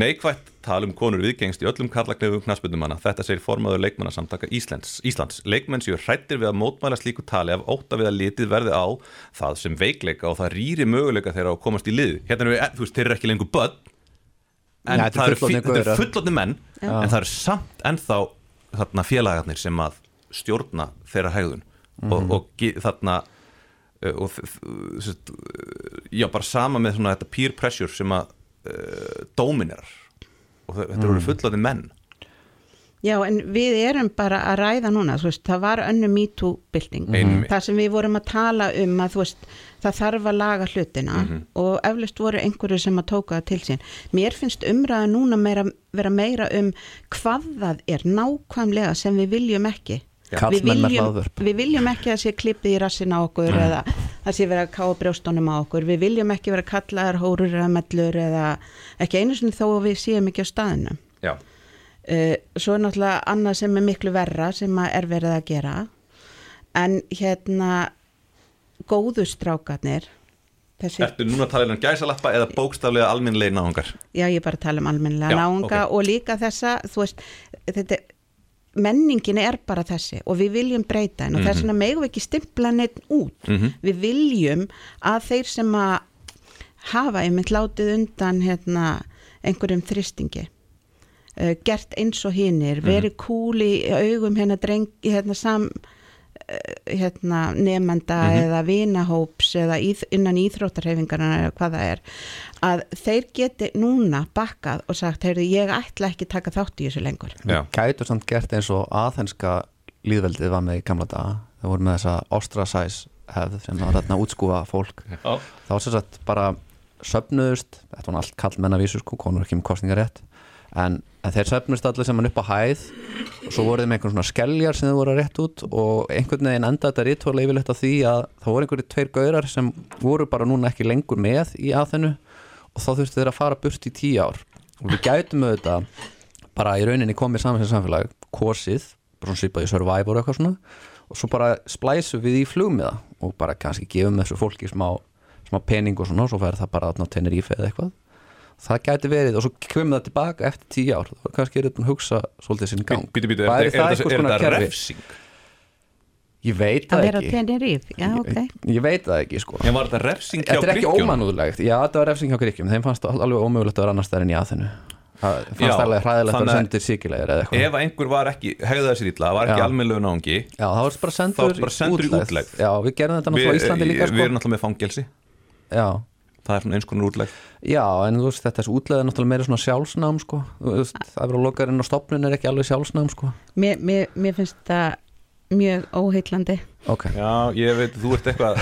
neikvætt tala um konur viðgengst í öllum karlaklefum knaspundumanna. Þetta segir formaður leikmannasamtaka Íslands. Íslands. Leikmenn séu hrættir við að mótmæla slíku tali af óta við að litið verði á það sem veikleika og það rýri möguleika þeirra að komast í lið. Hérna er við, þú veist, þeir eru ekki lengur börn, en það eru fullotni menn, en það eru samt ennþá þarna félagarnir sem að stjórna þeirra hegðun og, og ge- þarna Eh, og eh, já, bara sama með svona þetta peer pressure sem að uh, dóminerar og þetta mm. eru fullaði menn Já, en við erum bara að ræða núna, þú veist, það var önnu MeToo-bilding, mm. það sem við vorum að tala um að, þú veist, það þarf að laga hlutina mm -hmm. og eflust voru einhverju sem að tóka það til sín. Mér finnst umræða núna meira, vera meira um hvað það er nákvæmlega sem við viljum ekki við viljum, við viljum ekki að sé klippið í rassin á okkur Nei. eða að sé vera að ká brjóstónum á okkur við viljum ekki vera kallaðar, hórur eða mellur eða ekki einu sinni þó að við séum ekki á staðinu uh, eh, svo er náttúrulega annað sem er miklu verra sem er verið að gera en hérna góðustrákarnir Þessi... Ertu núna að tala um gæsalappa eða bókstaflega alminlega náðungar? Já, ég bara tala um alminlega náðunga okay. og líka þessa, þú veist, þetta, menningin er bara þessi og við viljum breyta henn og mm -hmm. þess mhm. vegna megum við ekki stimpla neitt út mm -hmm. við viljum að þeir sem að hafa einmitt látið undan hérna, einhverjum þristingi uh, eh, gert eins og hinnir, verið mhm. kúli augum hérna, dreng, hérna sam, Eh, hérna, nefnenda mm -hmm. eða vinahóps eða íþ, innan íþróttarhefingarna eða hvað það er að þeir geti núna bakkað og sagt heyrðu ég ætla ekki taka þátt í þessu lengur. Kætur samt gert eins og aðhenska líðveldið var með í gamla daga. Það voru með þessa ostracise hefð sem var þarna útskúfa fólk. Oh. þá var sérstaklega bara söpnuðust þetta var allt kall mennavísus sko, konur ekki um kostningarétt en, en þeir söfnust allir sem hann upp á hæð og svo voruð þeim einhvern svona skelljar sem þau voru að rétt út og einhvern veginn enda þetta ríttóla yfirleitt á því að það voru einhverju tveir gaurar sem voru bara núna ekki lengur með í aðhennu og þá þurftu þeir að fara burt í tíu ár. Og við gætum auðvitað bara í rauninni komið saman sem samfélag kosið, bara svona sípað í survivor eitthvað svona og svo bara splæsum við í flugmiða og bara kannski gefum þessu fólki smá, smá pening og svona og svo verður það bara að tenna rífið eitthvað það gæti verið og svo kemur það tilbaka eftir tíu ár og kannski er þetta búin að hugsa svolítið sinn gang. Bíti, bíti, er þetta refsing? Ég veit það ekki. Ég veit það ekki sko. Þetta er ekki ómanúðulegt Já þetta var refsing hjá gríkjum, þeim fannst það alveg ómögulegt að vera annar stærn í aðhennu Það fannst alveg hræðilegt að senda þér síkilegir eða eitthvað. Ef einhver var ekki, hegða þessi ítla, var ekki almeinlegu náðungi Já það var bara sendur í útlegð. Já við gerum þetta náttúrulega í Íslandi líka sko Við erum sko. náttúrulega með fangelsi. Já það er svona eins konar útleg Já, en þú veist, þetta er útleg er náttúrulega meira svona sjálfsnám sko. veist, að vera lokarinn á stopnun er ekki alveg sjálfsnám sko. mér, mér, mér finnst það mjög óheillandi okay. Já, ég veit, þú ert eitthvað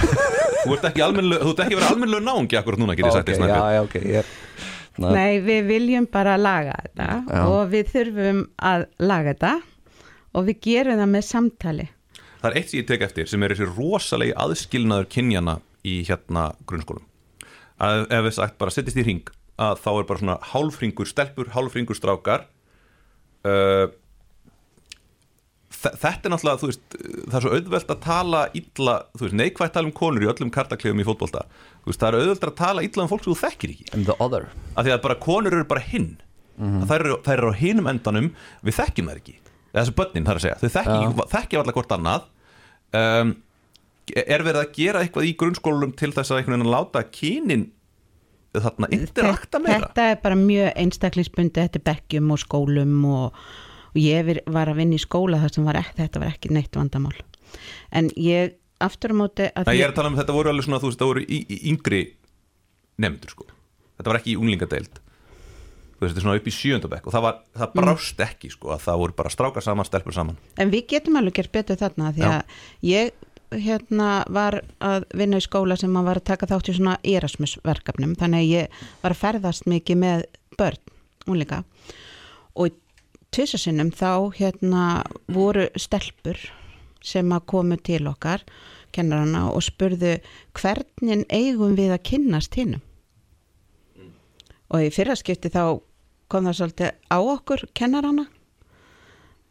þú ert ekki, ekki verið almenlega náungi akkurat núna, getur ég sagt okay, já, já, okay, ég, Nei, við viljum bara laga þetta já. og við þurfum að laga þetta og við gerum það með samtali Það er eitt sem ég tek eftir sem er þessi rosalegi aðskilnaður kynjana í hérna grunnskólum að ef við sagt bara settist í ring að þá er bara svona hálfringur stelpur, hálfringur strákar uh, þetta er náttúrulega veist, það er svo auðvelt að tala illa, þú veist, neikvægt tala um konur í öllum kartaklegum í fótbolta. Veist, það er auðvelt að tala illa um fólk sem þú þekkir ekki. Af því að bara konur eru bara hinn. Mm -hmm. það eru á hinnum endanum við þekkjum það ekki, þessu börnin þarf að segja, þau þekkjum ja. alltaf hvort annað. Um er verið að gera eitthvað í grunnskólum til þess að einhvern veginn láta kynin þarna interakta meira? Þetta er bara mjög einstaklingsbundi, þetta er bekkjum og skólum og, og ég var að vinna í skóla þar sem var ekki, þetta var ekki neitt vandamál. En ég aftur á móti að... Það ég er að tala um þetta voru alveg svona þú veist, það voru í, í yngri nefndur sko. Þetta var ekki í unglingadeild. Þetta er svona upp í sjöndabæk og það, var, það mm. brást ekki sko að það voru bara strákar saman, stelpur saman. En við getum alveg gert betur þarna því að Já. ég hérna var að vinna í skóla sem maður var að taka þátt í svona Erasmus verkefnum. Þannig að ég var að ferðast mikið með börn, úrleika og í tvisasinnum þá hérna voru stelpur sem að komu til okkar kennarana og spurðu hvernig eigum við að kynnast hinn og í fyrraskipti þá kom það svolítið á okkur kennarana.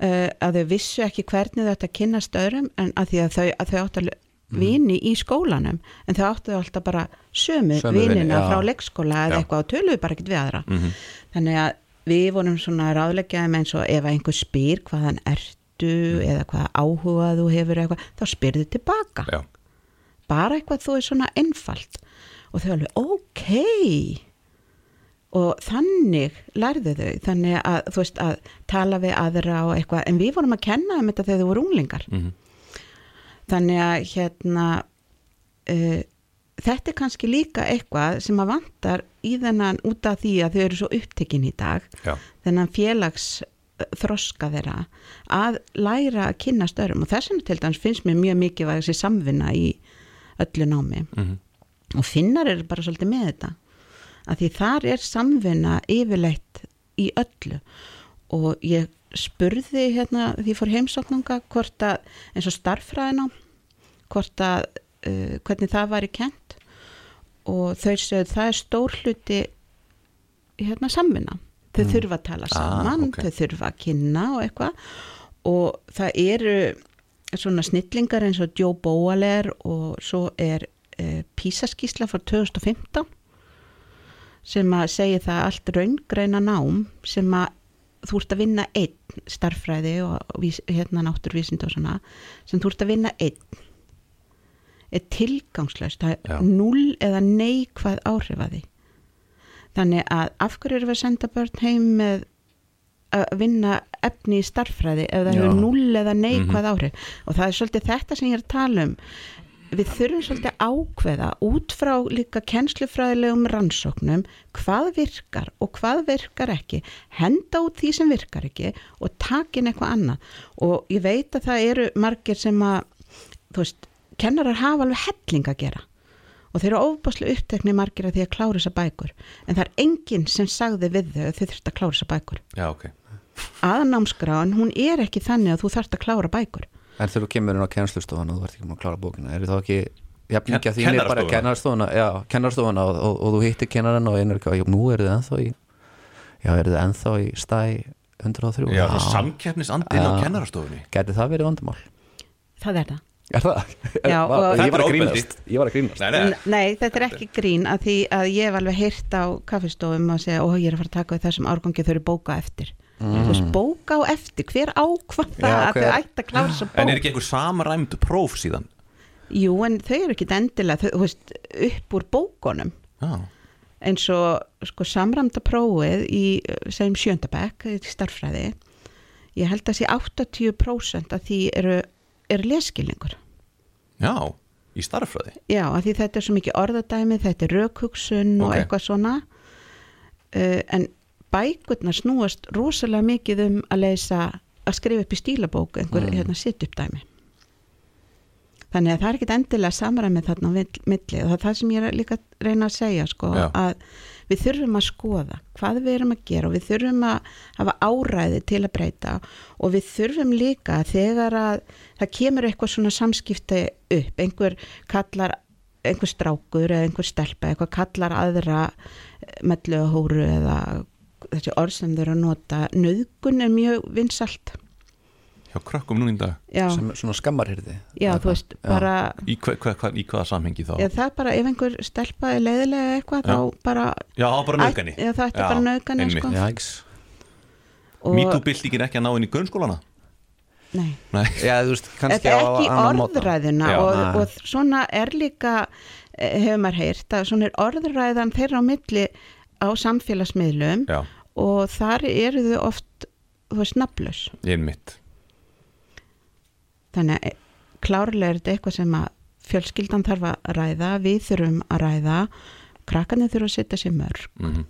Eh, að þau vissu ekki hvernig þetta kynast öðrum en að því að þau, að þau áttu að mhm. vini í skólanum en þau áttu alltaf bara sömu, sömu vinina ja. frá leggskóla eða ja. eitthvað og töluðu bara ekkert við aðra mm -hmm. þannig að við vorum svona ráðlegjaðum eins og ef einhver spyr hvaðan ertu mm. eða hvaða áhuga þú hefur eitthvað þá spyrðu tilbaka Já. bara eitthvað þú er svona einfalt og þau alveg ok og þannig lærðu þau þannig að þú veist að tala við aðra og eitthvað en við vorum að kenna um þetta þegar þau voru unglingar mm -hmm. þannig að hérna uh, þetta er kannski líka eitthvað sem að vantar í þennan út af því að þau eru svo upptekinn í dag Já. þennan félags uh, þroska þeirra að læra að kynna störum og þess vegna til dæmis finnst mér mjög mikið að þessi samvinna í öllu námi mm -hmm. og finnar eru bara svolítið með þetta að því þar er samvinna yfirleitt í öllu. Og ég spurði hérna því fór heimsóknanga hvort að eins og starffræðina hvort að uh, hvernig það væri kent og þau sögðu það er stór hluti hérna samvinna. Þau þurfa að tala saman, ok. þau þurfa að kynna og eitthvað. Og það eru svona snillingar eins og Joe Boaler og svo er uh, PISA-skísla frá 2015 sem að segja það allt raungreina nám sem að þú ert að vinna einn starffræði og hérna náttúrvísind og svona sem þú ert að vinna einn er tilgangslöst það er null eða neikvæð áhrif að því. Þannig að af hverju erum við að senda börn heim með að vinna efni í starffræði ef það hefur null eða neikvæð áhrif? Og það er svolítið þetta sem ég er að tala um við þurfum svolítið ákveða út frá líka kennslufræðilegum rannsóknum hvað virkar og hvað virkar ekki henda út því sem virkar ekki og takin eitthvað annað. Og ég veit að það eru margir sem að þú veist, kennarar hafa alveg helling að gera. Og þeir eru ofbáslega upptekni margir að því að klára þessa bækur. En það er enginn sem sagði við þau að þau þurft að klára þessa bækur. Já, ok. aðnámskráin, hún er ekki þannig að þú þarft að klára bækur En þegar þú kemur inn á kennslustofan og þú ert ekki múin að klára bókina er þá ekki jafn mikið að þín er bara kennarstofuna já, kennarstofuna og, og, og þú hittir kennarann og einar ekki, nú er þið ennþá í já, er þið ennþá í stæ 103 Já, það er samkeppnisandinn á Já. kennarastofunni. Gæti það verið vandamál? það er það Er það? Já, Var- og- ég var er að. Ég var að grínast Nei, nei. Nei, þetta er ekki grín að því að ég hef alveg heyrt á kaffistofum og segja, ó, ég er að fara að taka við þessum árgangi þau eru bóka eftir. Þú veist, bóka á eftir, hver ákvað það að hver- þau ætti að klára svo En er ekki einhver samræmd próf síðan? Jú, en þau eru ekki endilega, þau, þú veist, upp úr bókunum Já. eins og sko samramda prófið í, eh, segjum sjöndabæk, í starffræði, ég held að sé 80% af því eru, eru leskilningur. Já, í starffræði. Já, af því þetta er svo mikið orðadæmi, þetta er rökhugsun og Ok. eitthvað svona uh, en bækurnar snúast rosalega mikið um að leysa að skrifa upp í stílabók einhver Mm. hérna sitt upp dæmi þannig að það er ekkit endilega samræmið þarna á mill- milli. Og það er það sem ég er líka að reyna að segja sko, að við þurfum að skoða hvað við erum að gera og við þurfum að hafa áræði til að breyta og við þurfum líka þegar að það kemur eitthvað svona samskipti upp, einhver kallar einhver strákur eða einhver stelpa eitthvað kallar aðra mellöhóru eða þessi orð sem þau eru að nota nöðgun er mjög vinsalt Hjá krökkum núna í dag. já, sem svona skammarhyrði já veist, bara Í, hva, hva, hva, í hvaða samhengi þá? Já, það er bara, ef einhver stelpa er leiðilega eitthvað, Já. þá bara Já, bara nöðgani. Já, það ætti bara nöðgani, sko MeToo-byltingin ekki að ná inn í grunnskólana? Nei, Nei. Já, veist, kannski þetta er á ekki orðræðuna og, Nei. og svona er líka eh, hefur maður heyrt að svona er orðræðan þeirra á milli á samfélagsmiðlum Já, og þar eru þau oft þú veist, nafnlaus. Ég er mitt. þannig að eh, klárlega er þetta eitthvað sem að fjölskyldan þarf að ræða við þurfum að ræða krakkarnir þurfa að setja sér mörg. Mm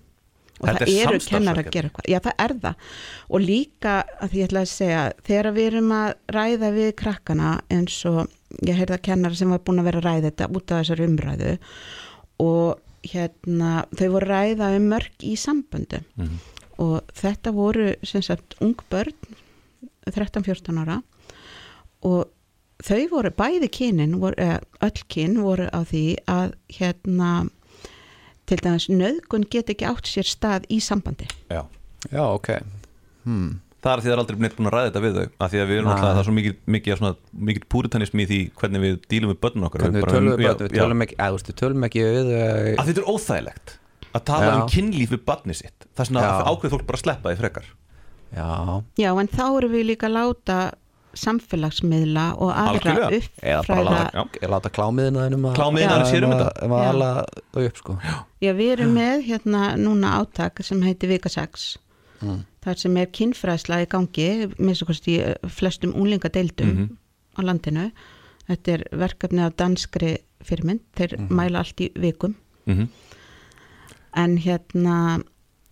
og Þetta það er eru kennar að gera eitthvað. Já það er það. Og líka að því ég ætla að segja þegar við erum að ræða við krakkana eins og ég heyrði að kennara sem var búin að vera að ræða þetta út af þessar umræðu og hérna þau voru ræða um mörg í samböndu Mhm. og þetta voru sem sagt ung börn 13-14 ára og þau voru bæði kynin voru, eða, öll kyn voru á því að hérna til dæmis nöðgun get ekki átt sér stað í sambandi Já. Já, ok hmm. Það er því það er aldrei neitt búin að ræða þetta við þau af því að við erum alltaf, það er svo mikið, mikið, svona, mikið púritanismi í því hvernig við dílum við börnun okkar Hvernig við tölum við bara, við já. tölum ekki, eða þú veist, við tölum ekki við eh, að þetta er óþægilegt að tala Já. um kynlíf við barni sitt það er svona Já. að ákveð fólk bara að sleppa því frekar Já, já en þá erum við líka að láta samfélagsmiðla og aðra Algjörlega. eða bara uppfræða láta, láta klámiðina að Klámiðina sér um þetta. um að upp sko já við erum með hérna núna átak sem heitir Vika 6 Mm. þar sem er kynfræðsla í gangi minnst okkur í flestum úlingadeildum Mhm. á landinu. Þetta er verkefni af danskri fyrirmynd, þeir mæla allt í vikum. Mm en hérna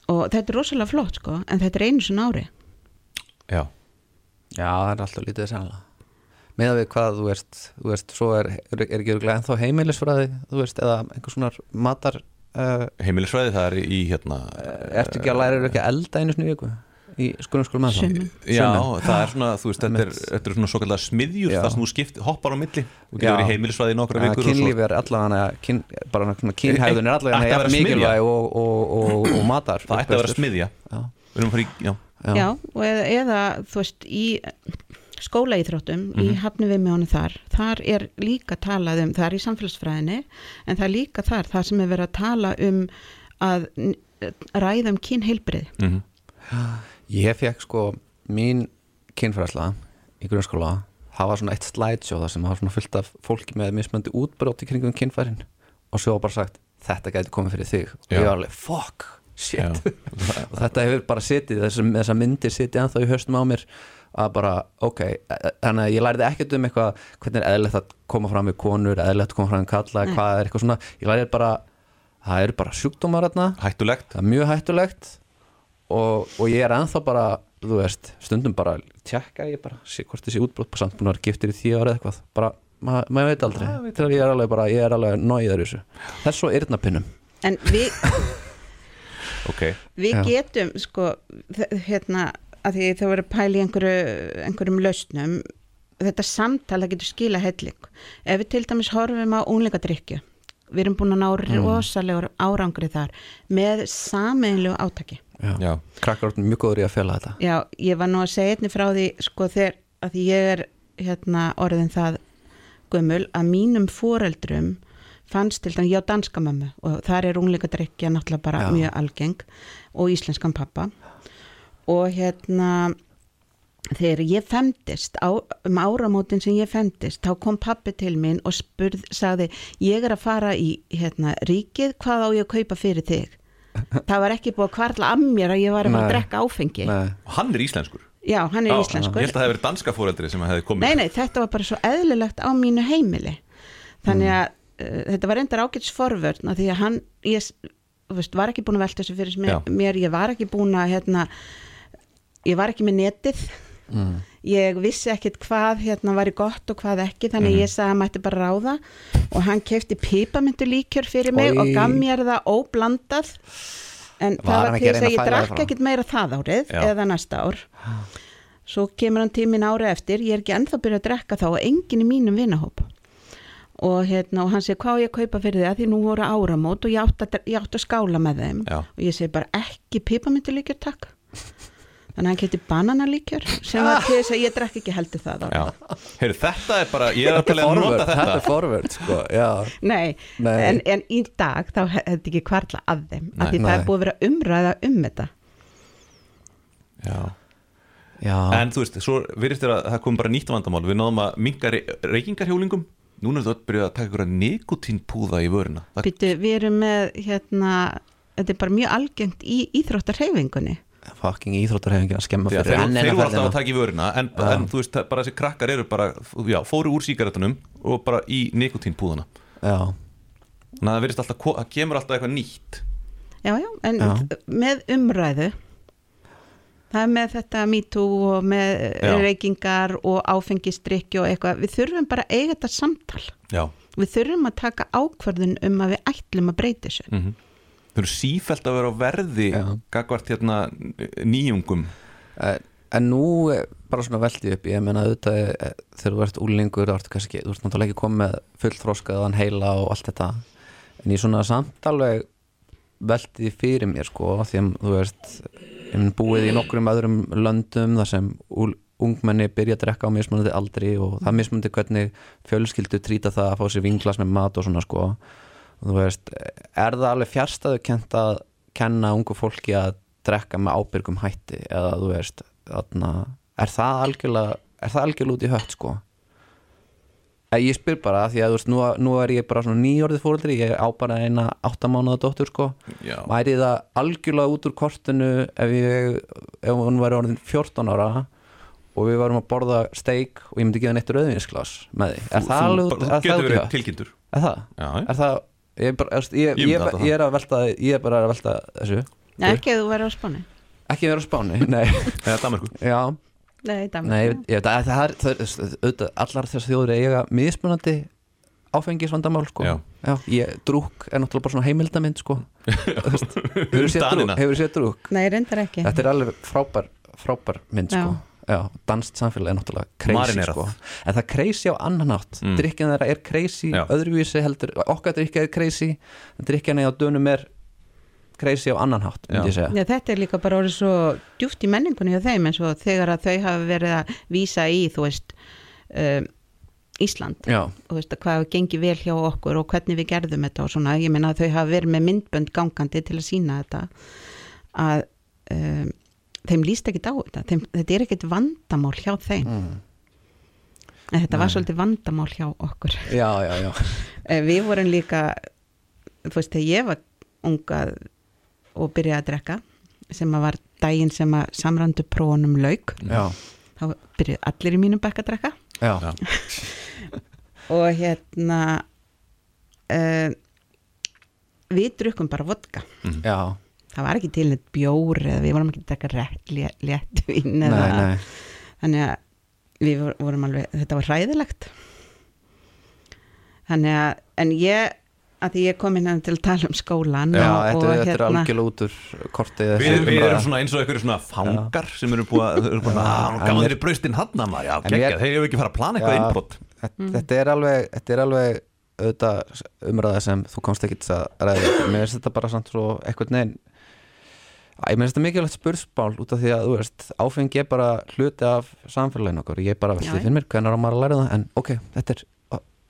og þetta er rosalega flott sko en þetta er einu svona ári. Já, Já, það er alltaf lítið sannlega með við hvað þú veist, þú veist svo er, er, er ekki örgulega ennþá heimilisfræði þú veist, eða einhvers konar matar heimilisfræði það er í hérna ertu ekki að læra ekki að elda einu í viku? Í skunum skulum ennþá Sumum. Já, það er svona, þú veist, þetta er, þetta er svona svo kallar smiðjur, það sem þú skipt, hoppar á milli og getur í heimilisfræði í nokkra vikur og svo kynlíf er allavega kyn, bara svona kynhæðun er allavega að mikilvæg og, og, og, og matar það ætti að vera smiðja. Já. Við erum að fara í, já, Já. Já, og eða, eða þú veist í skólaíþróttum í Mhm. hafni við með honum þar. Þar er líka talað um, það er í samfélagsfræðinni en það er líka þar, það sem er verið að tala um að ræða um kynheilbrið mm Ég fekk sko mín kynfræðsla í grunnskóla það var svona eitt slideshow þar sem var svona fullt af fólki með mismöndi útbrót í kringum kynfærin og svo var bara sagt þetta gæti komið fyrir þig. Og ég var alveg fuck, shit. Já. og þetta hefur bara sitið, þessar, þessar myndir sitið ennþá í höstum á mér að bara, ok, þannig að ég læriði ekkert um eitthvað, hvernig er eðlilegt að koma fram með konur, eðlilegt að koma fram með kalla Nei. hvað er eitthvað svona, ég læriði bara það eru bara sjúkdómar þarna. Hættulegt. Það er mjög hættulegt. Og, og ég er ennþá bara þú veist, stundum bara tjekka ég bara, sé hvort þessi útbrot samt búin að vera giftir í tíu ára eða eitthvað. Bara, ma maður veit aldrei. Þegar ég er alveg bara, ég er alveg náiðar þessu. Þess og yrnapinnum en við, Ok, við Já. getum sko, hérna að því þau pæla í einhverju, einhverjum lausnum þetta samtal það getur skila helling ef við til dæmis horfum á unglingadrykju við erum búin að ná Mm. rosalegur árangri þar með sameinlegu átaki já. já, krakkar eru mjög góður í að fela þetta Já, ég var nú að segja einni frá því sko þegar að því ég er hérna orðin það gömul að mínum foreldrum fannst til dæmis, ég á danska mömmu og þar er unglingadrykja náttúrulega bara Já. mjög algeng og íslenskan pappa og hérna þegar ég femdist á, um áramótin sem ég femdist þá kom pappi til mín og spurð sagði, ég er að fara í hérna, ríkið, hvað á ég að kaupa fyrir þig? Það var ekki búið að kvarla af mér að ég var að að drekka áfengi. Nei, og hann er íslenskur. Já, hann er Já, íslenskur. Ég held að það hefði verið danska fóreldri sem hefði komið. Nei, nei, þetta var bara svo eðlilegt á mínu heimili. Þannig að uh, þetta var reyndar ágæts forvörn að því að hann, ég veist, var ekki búin að velta þessu fyrir mér, mér, ég var ekki búin að, hérna, ég var ekki með netið, mm. ég vissi ekkit hvað hérna var gott og hvað ekki, þannig Mhm. ég sagði að mætti bara ráða og hann kefti pípamyndu líkjör fyrir mig Oj. og gaf mér það óblandað en Var það var til að þess að ég drakk ekkit meira það árið Já. eða næsta ár svo kemur hann tímin ári eftir ég er ekki ennþá byrjað að drekka þá og enginn í mínum vinahóp og, hérna, og hann segir hvað ég kaupa fyrir þig að því nú voru áramót og ég átt að, ég átt að skála með þeim Já. og ég segi bara ekki pipamyndilíkjör takk þannig að hann kemti bananalíkjör sem var til þess að ég drekk ekki heldur það Já, heyrðu, þetta er bara, ég er að tala að Forward, nota þetta. er þetta forward sko, já. Nei, Nei. En, en í dag þá hefði ekki kvarla að þeim Nei. af því það Nei. er búið að vera umræða um þetta. Já. Já, En þú veist, svo virðist þér að það kom bara nýtt vandamál. Við náðum að minga re reykingarhjólingum. Núna er þetta byrjað að taka ykkur nikotínpúða í vöruna það, Býtu, við erum með hérna, þetta er bara mjög algengt í íþróttarhefingunni fucking íþróttarhefingin að skemma Já, fyrir þeir, þeir voru alltaf að taka í vöruna en, en þú veist, bara þessi krakkar eru bara já, fóru úr sígarettunum og bara í nikotínpúðana Já, Þannig að það virðist alltaf, það kemur alltaf eitthvað nýtt. Já, já, en Já. með umræðu það er með þetta MeToo og með Já. reykingar og áfengistrykki og eitthvað, við þurfum bara að eiga þetta samtal. Já, við þurfum að taka ákvörðun um að við ætlum að breyta þessu. Mm Þau eru sífælt að vera á verði gagvart hérna nýjungum. Eh, En nú eh, bara svona veldi upp, ég meina auðvitað eh, þegar þú ert úlingur, þá ertu kannski þú ert náttúrulega ekki komið með fullþróskaðan heila og allt þetta, en ég svona samt alveg veldi því fyrir mér sko, því að þú veist ég mun búið í nokkrum öðrum löndum þar sem úl, ungmenni byrja að drekka á mismunandi aldri og það mismunandi hvernig fjölskyldu trýta það að fá sér vinglas með mat og svona sko. þú veist, er það alveg fjárstæðu kent að kenna ungu fólki að drekka með ábyrgum hætti? Eða þú veist, þarna er það algjörlega, er það algjörlega út í hött sko? Eh, Ég spyr bara því að þú veist, nú, nú er ég bara svona nýjórðið fóreldri, ég á bara eina áttamánaða dóttur sko, Já, væri það algjörlega út úr kortinu ef ég, ef hún væri orðin 14 ára og við varum að borða steik og ég myndi gefa neitt rauðvinsglas með því, er það alveg út, bara, er Þú getur í verið hött? tilkynntur. Er það? Já, Er það Ég, bara, ég, ég, Ég er að velta ég er bara að velta þessu. Nei, ekki að þú verður á spáni. Ekki vera á spáni, nei. Eða Danmarku já, Nei, Danmark nei, ég, ég, það, það er, það er auðvitað, allar þessar þjóður eiga mismunandi áfengisvandamál sko. Já. ég, drúk er náttúrulega bara svona heimildamind sko. Þú hefur hefur séð drúk Nei, reyndar ekki. Þetta er alveg frábær, frábær mynd sko. já, danst samfélag er náttúrulega crazy sko. en það er crazy á annan átt Mm. mm. drikkjan þeirra er crazy, Já. öðruvísi heldur okkar drikkja er crazy drikkjan á dönum er crazy á annan hátt myndi ég segja Já, þetta er líka bara orðið svo djúft í menningunni hjá þeim eins og þegar að þau hafa verið að vísa í, þú veist um, Ísland já, og veist, hvað hefur gengið vel hjá okkur og hvernig við gerðum þetta og svona, ég meina að þau hafa verið með myndbönd gangandi til að sína þetta að um, þeim líst ekki á þetta þeim, þetta er ekkit vandamál hjá þeim mm. en þetta var Nei. svolítið vandamál hjá okkur já, já, já. Eh, við vorum líka þú veist, þegar ég var unga og byrjaði að drekka sem að var daginn sem að samrandu prófunum lauk já. þá byrjuði allir í mínum bekk að drekka já. Já. og hérna uh, við drukkum bara vodka já. Það var ekki til neitt bjór eða við vorum ekki að rétt- létt létt vín Nei, eða, nei. þannig að við vor- vorum alveg, þetta var hræðilegt. Þannig að en ég, að því ég kom inn hérna til að tala um skólan Já, og, þetta, og þetta er algjörlega út úr kortið Við, við umræða. erum svona eins og einhverju svona fangar sem eru búið að, gaman þeirri braustin hann að maður, já, geggjað, þeir eru ekki fara að plana eitthvað innbrott þetta, þetta er alveg þetta er alveg auðvitað umræða sem þú komst ekki til að ræða. Mér finnst þetta bara samt svo eitthvað neginn Æ, mér finnst þetta mikilvægt spursmál út af því að þú veist, áfengi er bara hluti af samfélaginu okkur, ég bara Já, velti já. fyrir mér hvernig á maður að læra það, en ok, þetta er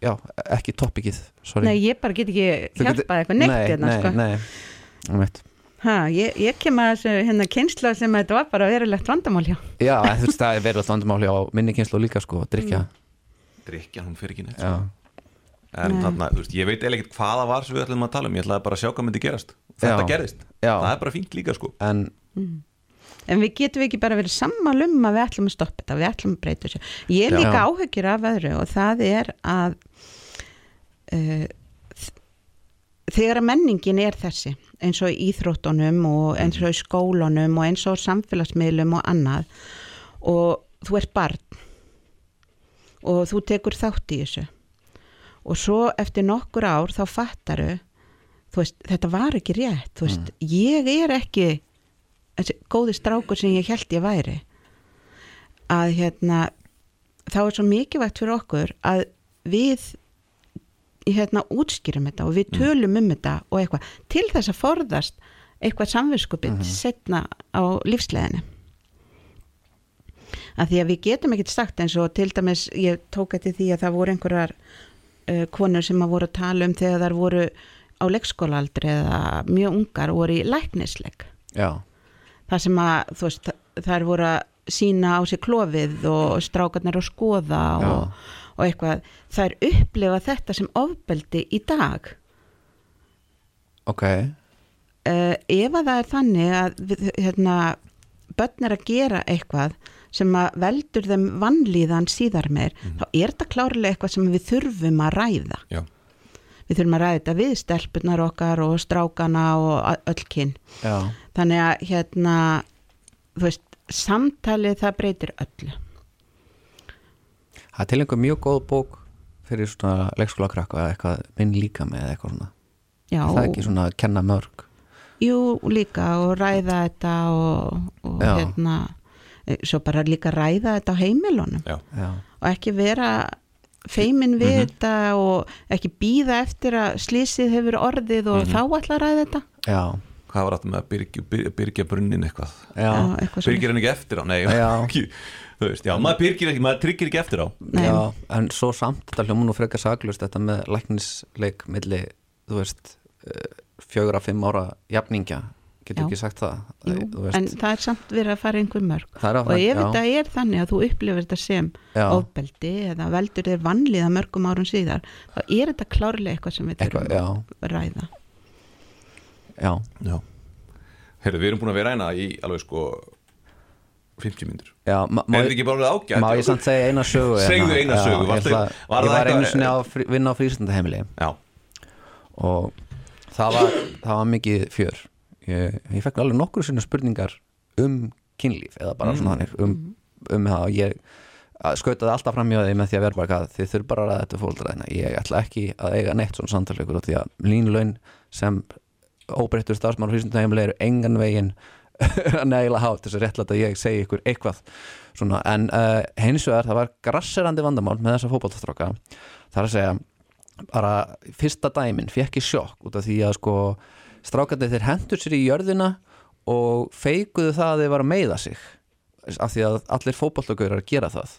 já, ekki toppikið, sorry. Nei, ég bara get ekki hjálpað eitthvað neitt nei, hérna nei, sko. nei, nei. ha, ég, ég kem að þessu hérna kynsla sem þetta var bara verulegt vandamál hjá. Já, en þú veist, það er verið alltaf vandamáli á minni kynslu líka, sko, að drikja Drykjan, hún fyrir ekki neitt. Já, En Nei. þarna, þú veist, ég veit eiginlega ekkert hvað það var sem við ætlum að tala um, ég ætlaði bara að sjá hvað myndi gerast Þetta Já. gerðist, já, það er bara fínt líka sko. En en við getum ekki bara verið sammal um að við ætlum að stoppa þetta, við ætlum að breyta þessu. Ég er líka áhyggjur af öðru og það er að uh, þegar að menningin er þessi eins og íþróttunum og eins og í skólunum og eins og samfélagsmiðlum og annað og þú ert barn og þú tekur þátt í þessu. Og svo eftir nokkur ár þá fattaru veist, þetta var ekki rétt veist, ég er ekki þessi góði strákur sem ég held ég væri. Að hérna þá er svo mikilvægt fyrir okkur að við hérna útskýrum þetta og við tölum um þetta og eitthvað til þess að forðast eitthvað samvinskupið mm setna á lífsleðinu að því að við getum ekkert sagt eins og til dæmis ég tók eftir því að það voru einhverjar uh, konur sem að voru að tala um þegar þar voru á leikskólaaldri eða mjög ungar voru í læknisleik. Já, það sem að þú veist, þær voru að sína á sig klofið og strákarnir að skoða og, og eitthvað, þær upplifa þetta sem ofbeldi í dag. Ok. Uh, ef að það er þannig að við, hérna, börn er að gera eitthvað sem að veldur þeim vannlíðan síðar meir, þá er þetta klárlega eitthvað sem við þurfum að ræða. Já, við þurfum að ræða þetta við stelpunar okkar og strákana og öll kyn. Já, þannig að hérna þú veist, samtalið það breytir öllu. Það er til einhver mjög góð bók fyrir svona leikskóla krakka eða eitthvað minn líka með eða eitthvað svona. Já, það er ekki svona að kenna mörg? Jú líka og ræða þetta og, og hérna svo bara líka ræða þetta á heimilunum. Já, já, og ekki vera feimin við Mhm. þetta og ekki býða eftir að slísið hefur orðið og Mhm. þá ætla að ræða þetta já, hvað var þetta með að byrgja, byrgja, byrgja brunnin eitthvað já, eitthvað svona. Byrgir hann ekki eftir á, nei Já. veist, já, maður byrgir ekki, maður tryggir ekki eftir á Nei. já en svo samt þetta hljóma nú frekar saglust þetta með læknisleik milli, þú veist eh, fjögur að fimm ára jafningja getur ekki sagt það? Jú, en það er samt verið að fara einhver mörg. Það og ef þetta er þannig að þú upplifir þetta sem já, ofbeldi eða veldur þér vannliða mörgum árum síðar þá er þetta klárlega eitthvað sem við þurfum að ræða. Já, Já. Heyrðu, við erum búin að vera eina í alveg sko 50 mínútur. Já, ma má, Er þetta ekki bara ágætt? má ég samt segja eina sögu Segðu hérna? eina Já, sögu, ég ætla- var Ég það var einu sinni að frí, vinna á frístundaheimili. Já, og það var, það var mikið fjör ég, ég fekk alveg nokkru sinni spurningar um kynlíf eða bara svona þannig um, um það. Og ég að skautaði alltaf fram hjá því með því að vera bara hvað þið þurf bara að ræða þetta fólkdra þeirna ég ætla ekki að eiga neitt svona samtalaukur því að línlaun sem óbreyttur starfsmann og frístundaheimili eru engan veginn nægilega hátt þess að réttlæta að ég segi ykkur eitthvað svona, en uh, hins vegar það var grasserandi vandamál með þessa fótballtastráka það er að segja bara fyrsta dæmin fekk ég sjokk út af því að sko strákandi þeir hendur sér í jörðina og feikuðu það að þeir var að meiða sig af því að allir fótballtagaurar gera það.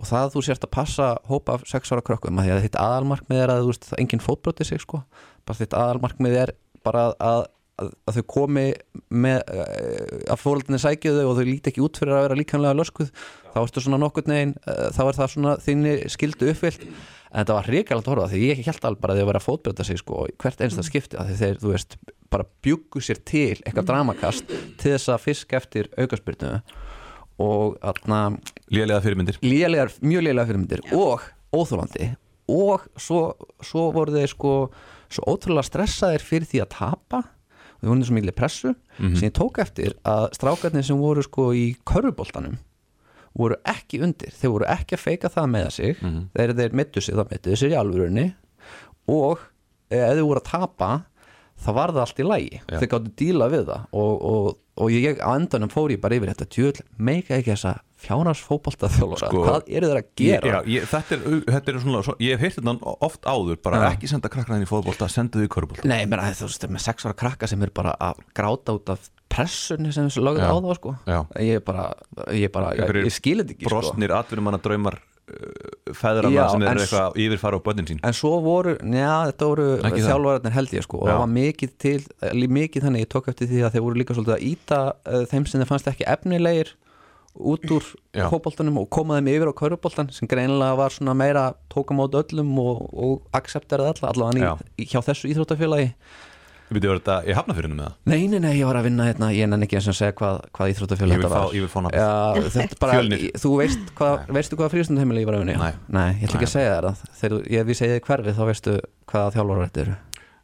Og það að þú sért að passa hópa af sex ára krökkum af því að þitt aðalmarkmið er að þú veist, enginn fótbroti sig sko. Bara þitt aðalmarkmið er bara að, að, að þau komi með uh, að fóröldinni sækju þau og þau líti ekki út fyrir að vera líkanlega löskuð þá ertu svona nokkurn veginn uh, þá er það svona þinni skildu uppfyllt. En þetta var hrikalegt að horfa því ég held alveg bara að þau vera að fótbrota sig sko hvert einsta skipti af því þeir, þú veist, bara bjuggu sér til eitthvað dramakast til þess að fisk eftir aukaspyrnu og þarna lélega fyrirmyndir. Lélegar, mjög lélega fyrirmyndir og óþólandi og svo, svo voru þeir sko svo ótrúlega stressaðir fyrir því að tapa. Og þeir voru í svo miklu pressu sem ég tók eftir að strákarnir sem voru sko í körfuboltanum voru ekki undir, þeir voru ekki að feika það með sig, þeir þeir mittu sig það mittu sér í alvörunni og eh, ef þeir voru að tapa það var það allt í lægi, Já. þeir gáttu díla við það og, og, og ég á endanum fór ég bara yfir þetta djöl, meika ekki þessa fjárnarsfótbolta þjólóra, Sko, hvað eru þeir að gera? Já, ég, þetta, er, þetta er svona, svo, ég hef heyrt þetta oft áður bara Já. ekki senda krakkna inn í fótbolta, senda þau í körbólta Nei, menn að þú veist, með sex ára krakka sem er bara að gráta út af pressunni sem þessu Já. á þá sko Já. ég er bara, ég bara, ég, Einhverjir ég skil þetta ekki sko brostnir atvinnumanna draumar feðrana Já, sem eru eitthvað að yfirfara á börnin sín En svo voru, njá, þetta voru þjálfararnir held ég sko og Já. það var mikið til, eh, mikið þannig ég tók eftir því að þeir voru líka svolítið að íta uh, þeim sem þeir fannst ekki efnilegir út úr Já. fótboltanum og koma þeim yfir á kauruboltan sem greinilega var svona meira tóka mót öllum og, og accepteraði alla, allavega hjá þessu íþróttafélagi Við byrjuðum þetta í hafnafyrinu með það Nei, nei, nei, ég var að vinna hérna, ég nenni ekki eins og segja hvað, hvað Ég vil þetta var ég vil fá nafn Já, þetta er bara, Fjölnir. þú veist hvað, veistu hvað frístundheimili ég var að vinna? Nei. Nei, ég ætla ekki að segja það Þegar þú- ég við segið hverfið þá veistu hvaða þjálfur þetta eru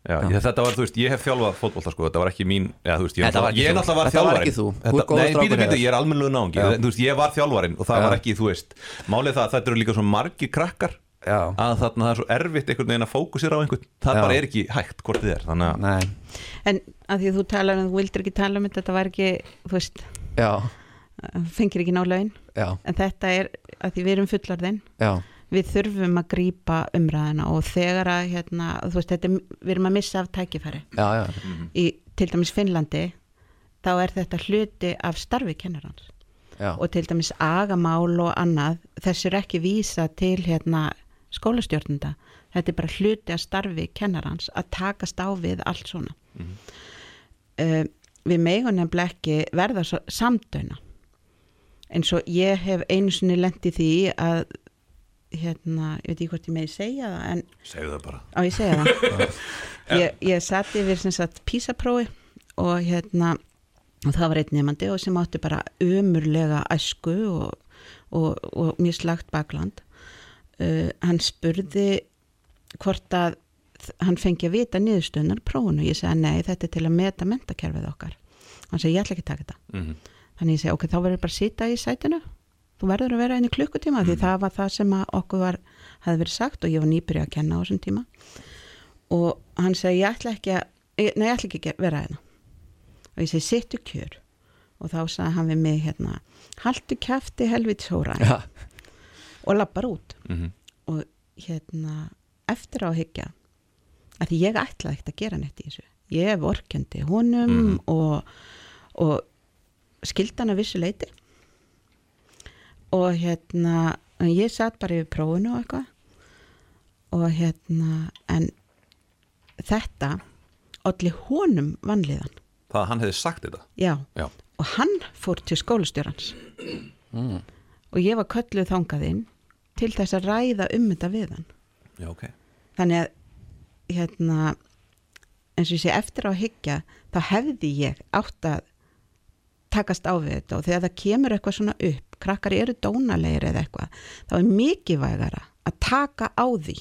Já, ég, þetta var, þú veist, ég hef þjálfað fótbolta sko, þetta var ekki mín, já, þú veist, ég, var ég þú. náttúrulega var Þetta var ekki þú. Þú ert góður Nei, strákur, býta, býta, Heiðar. ég er almennlega náungi, Já. þú veist, ég var þjálfarinn og það Já. var ekki, þú veist, málið það að þetta eru líka svo margir krakkar Já, að þarna það er svo erfitt einhvern veginn að fókusera á einhvern. Það Já. bara er ekki hægt hvort þið er þannig að nei, En að því að þú talar um, þú vildir ekki tala um þetta, þetta var ekki, þú veist, já, fengir ekki ná laun, já, en þetta er að því við erum fullarðinn, já. við þurfum að grípa umræðina og þegar að, hérna, þú veist, þetta, er- við erum að missa af tækifæri. Já, já, í til dæmis Finnlandi, þá er þetta hluti af starfi kennarans. Já, og til dæmis agamál og annað, þessu er ekki vísa til hérna skólastjórnunda, þetta er bara hluti af starfi kennarans að takast á við allt svona. Uh, við nefnilega ekki verða svo samdöina eins og ég hef einu sinni lent í því að hérna, ég veit ekki hvort ég megi segja það en segðu það bara. Á ég að það? Ég, ég sem sagt písaprófi og hérna og það var einn nefandi og sem átti bara umurlega æsku og, og, og mjög slagt bakland uh, hann spurði hvort að hann fengi að vita niðurstöðunar prófunu, ég segi nei þetta er til að meta mentakerfið okkar. Hann segi ég ætla ekki að taka þetta. Mm -hmm. þannig ég segi ok, þá verður bara að sita í sætinu. Þú verður að vera einu klukkutíma því það var það sem okkur var hefði verið sagt og ég var nýbyrja að kenna á þessum tíma. Og hann segi ég ætla ekki að ég- nei, ég ætla ekki að vera hérna. Og ég segi sittu kjör. Og þá sagði hann við mig hérna haltu kæfti helvitshóra já, og lappar út. Mhm. og hérna eftir á að hyggja að því ég ætlaði ekkert að gera neitt í þessu. Ég vorkendi honum Mhm. og, og skildi hann að vissu leiti og hérna ég satt bara yfir prófunu og eitthvað. Og hérna en þetta allir honum vanliðan það að hann hefði sagt þetta? Já, já, og hann fór til skólastjórans. Mm, og ég var kölluð þangað inn til þess að ræða um þetta við hann já ok þannig að hérna eins og ég sé eftir á að hyggja þá hefði ég átt að takast á við þetta og þegar það kemur eitthvað svona upp, krakkar eru dónalegir eða eitthvað, þá er mikið vægara að taka á því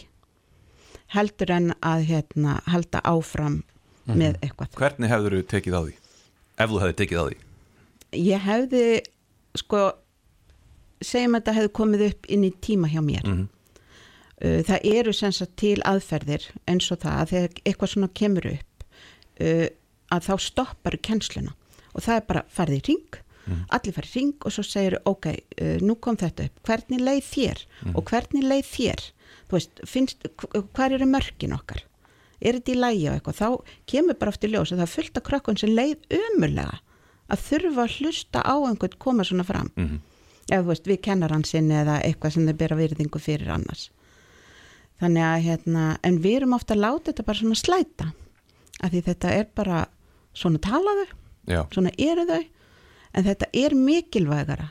heldur en að hérna, halda áfram með eitthvað. Hvernig hefur þú tekið á því? Ef þú hefði tekið á því Ég hefði, sko, segjum að þetta hefði komið upp inn í tíma hjá mér. Mhm. Uh, það eru sem sagt til aðferðir eins og það að þegar eitthvað svona kemur upp uh, að þá stoppar kennsluna. Og það er bara farið í ring allir farið í ring og svo segir ok, uh, nú kom þetta upp, hvernig leið þér? Og hvernig leið þér? Þú veist, finnst, hvað eru mörkin okkar? Er þetta í lægi og eitthvað? Þá kemur bara aftur ljós að það af krakkun sem leið ömurlega að þurfa að hlusta á einhvern koma svona fram. Mhm. Eða þú veist, við kennar hann sinni eða eitthvað sem þeir bera virðingu fyrir annars. Þannig að hérna en við erum ofta að láta þetta bara svona slæta. Af því þetta er bara svona talaðu, Já, svona eru þau en þetta er mikilvægara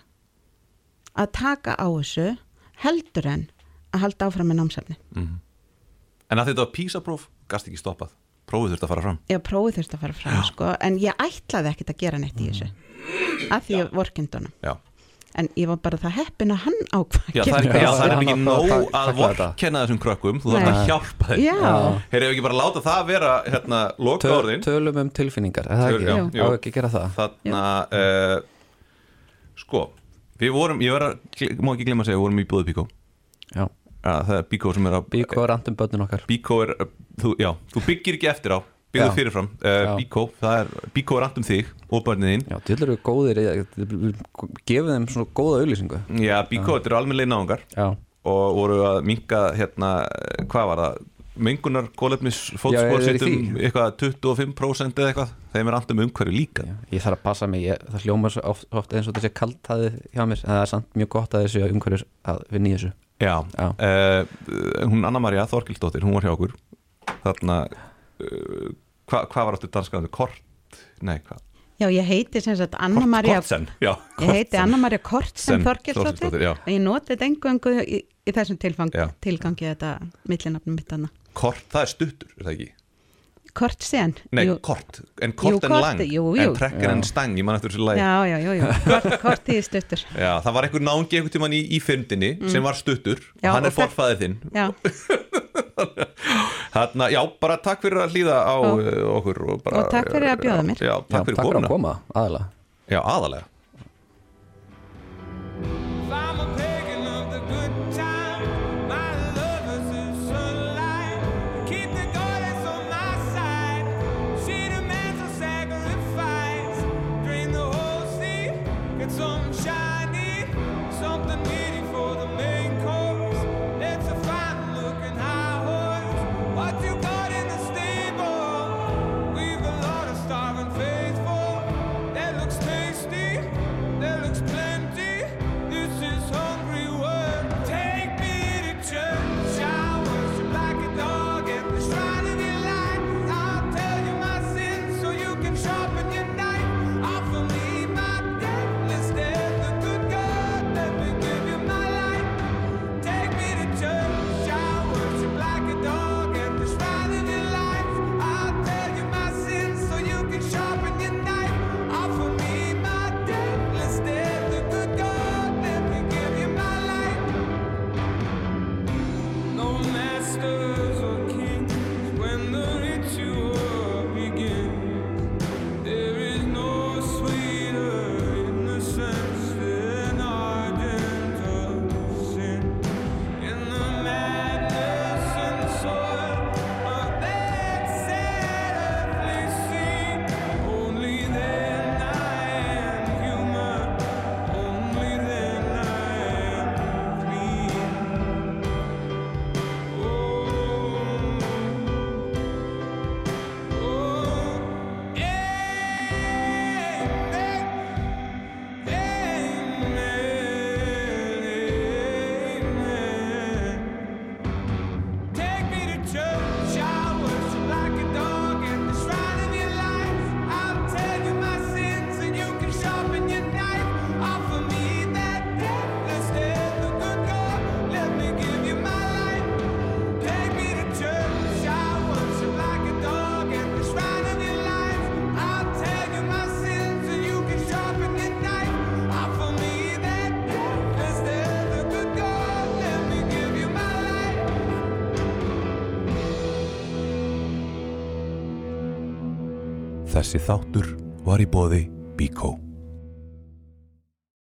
að taka á þessu heldur en að halda áfram með námsefni. Mhm. En að þetta var písapróf, gast ekki stoppað. Prófið þurft að fara fram. Ég prófið þurft að fara fram sko, en ég ætlaði ekkit að gera neitt í þessu af því að vorkindunum Já, en ég var bara það heppin að hann ákvað já það er, Já, já, það. er ekki var nóg að að vorkenna þessum krökkum Þú þarf að hjálpa þeim. Já, Heyrðu ekki bara láta það vera hérna, loka Töl, orðin tölum um tilfinningar, er það Töl- ekki? já, á ekki að gera það? Þarna uh, Sko, við vorum Ég verð að, má ekki glemma að segja, við vorum í búðu Bíkó. Já, Það er Bíkó sem er að Bíko er andum börnun okkar. Bíkó er, uh, þú, já, þú byggir ekki eftir á Byggðu fyrirfram. Uh, Já. Bíkó, er, Bíkó er andum þig og börnin þín. Já, til eru góðir, gefið þeim svona góða auðlýsingu Já, Bíkó, þetta eru almennlega náungar. Já, og voru að minka hérna, eh, hvað var það? Mengunar fótsporsitum því? eitthvað 25% eða eitthvað. Þeim er andum umhverju líka. Já, ég þarf að passa mig, ég, það hljómar svo oft, oft eins og sé kaltaði hjá mér. En það er samt mjög gott að þessu umhverjus að vinna í þessu. Já, Já. Uh, hún Anna-Maria Þorkildóttir, hún var hjá okkur. Þarna uh, hvað hva var áttu danskaðan, Kort nei, hvað, já ég heiti sem sagt Kort, Anna-Maria Kortsen heiti Kortsen. Sen já. og ég noti þetta engungu í, í þessum tilfang, tilgangi þetta millinafnum mitt annað. Kort, það er stuttur, er það ekki? Kortsen? Nei, Jú, kort, en kort Jú, en kort, lang jú, en trekkir en stang, ég man eftir þessu lagi Já, já, já. Kort, kort í stuttur. Já, það var einhver náungi einhvern tímann í, í fyrndinni sem var stuttur, Mm. Já, hann er forfæðið þinn Já, Þarna, já, bara takk fyrir að hlýða á Já. uh, okkur og, bara, Og takk fyrir að bjóða mér. Já, Já, takk fyrir takk fyrir að koma, aðalega Já, aðalega Þessi þáttur var í bóði Bíkó.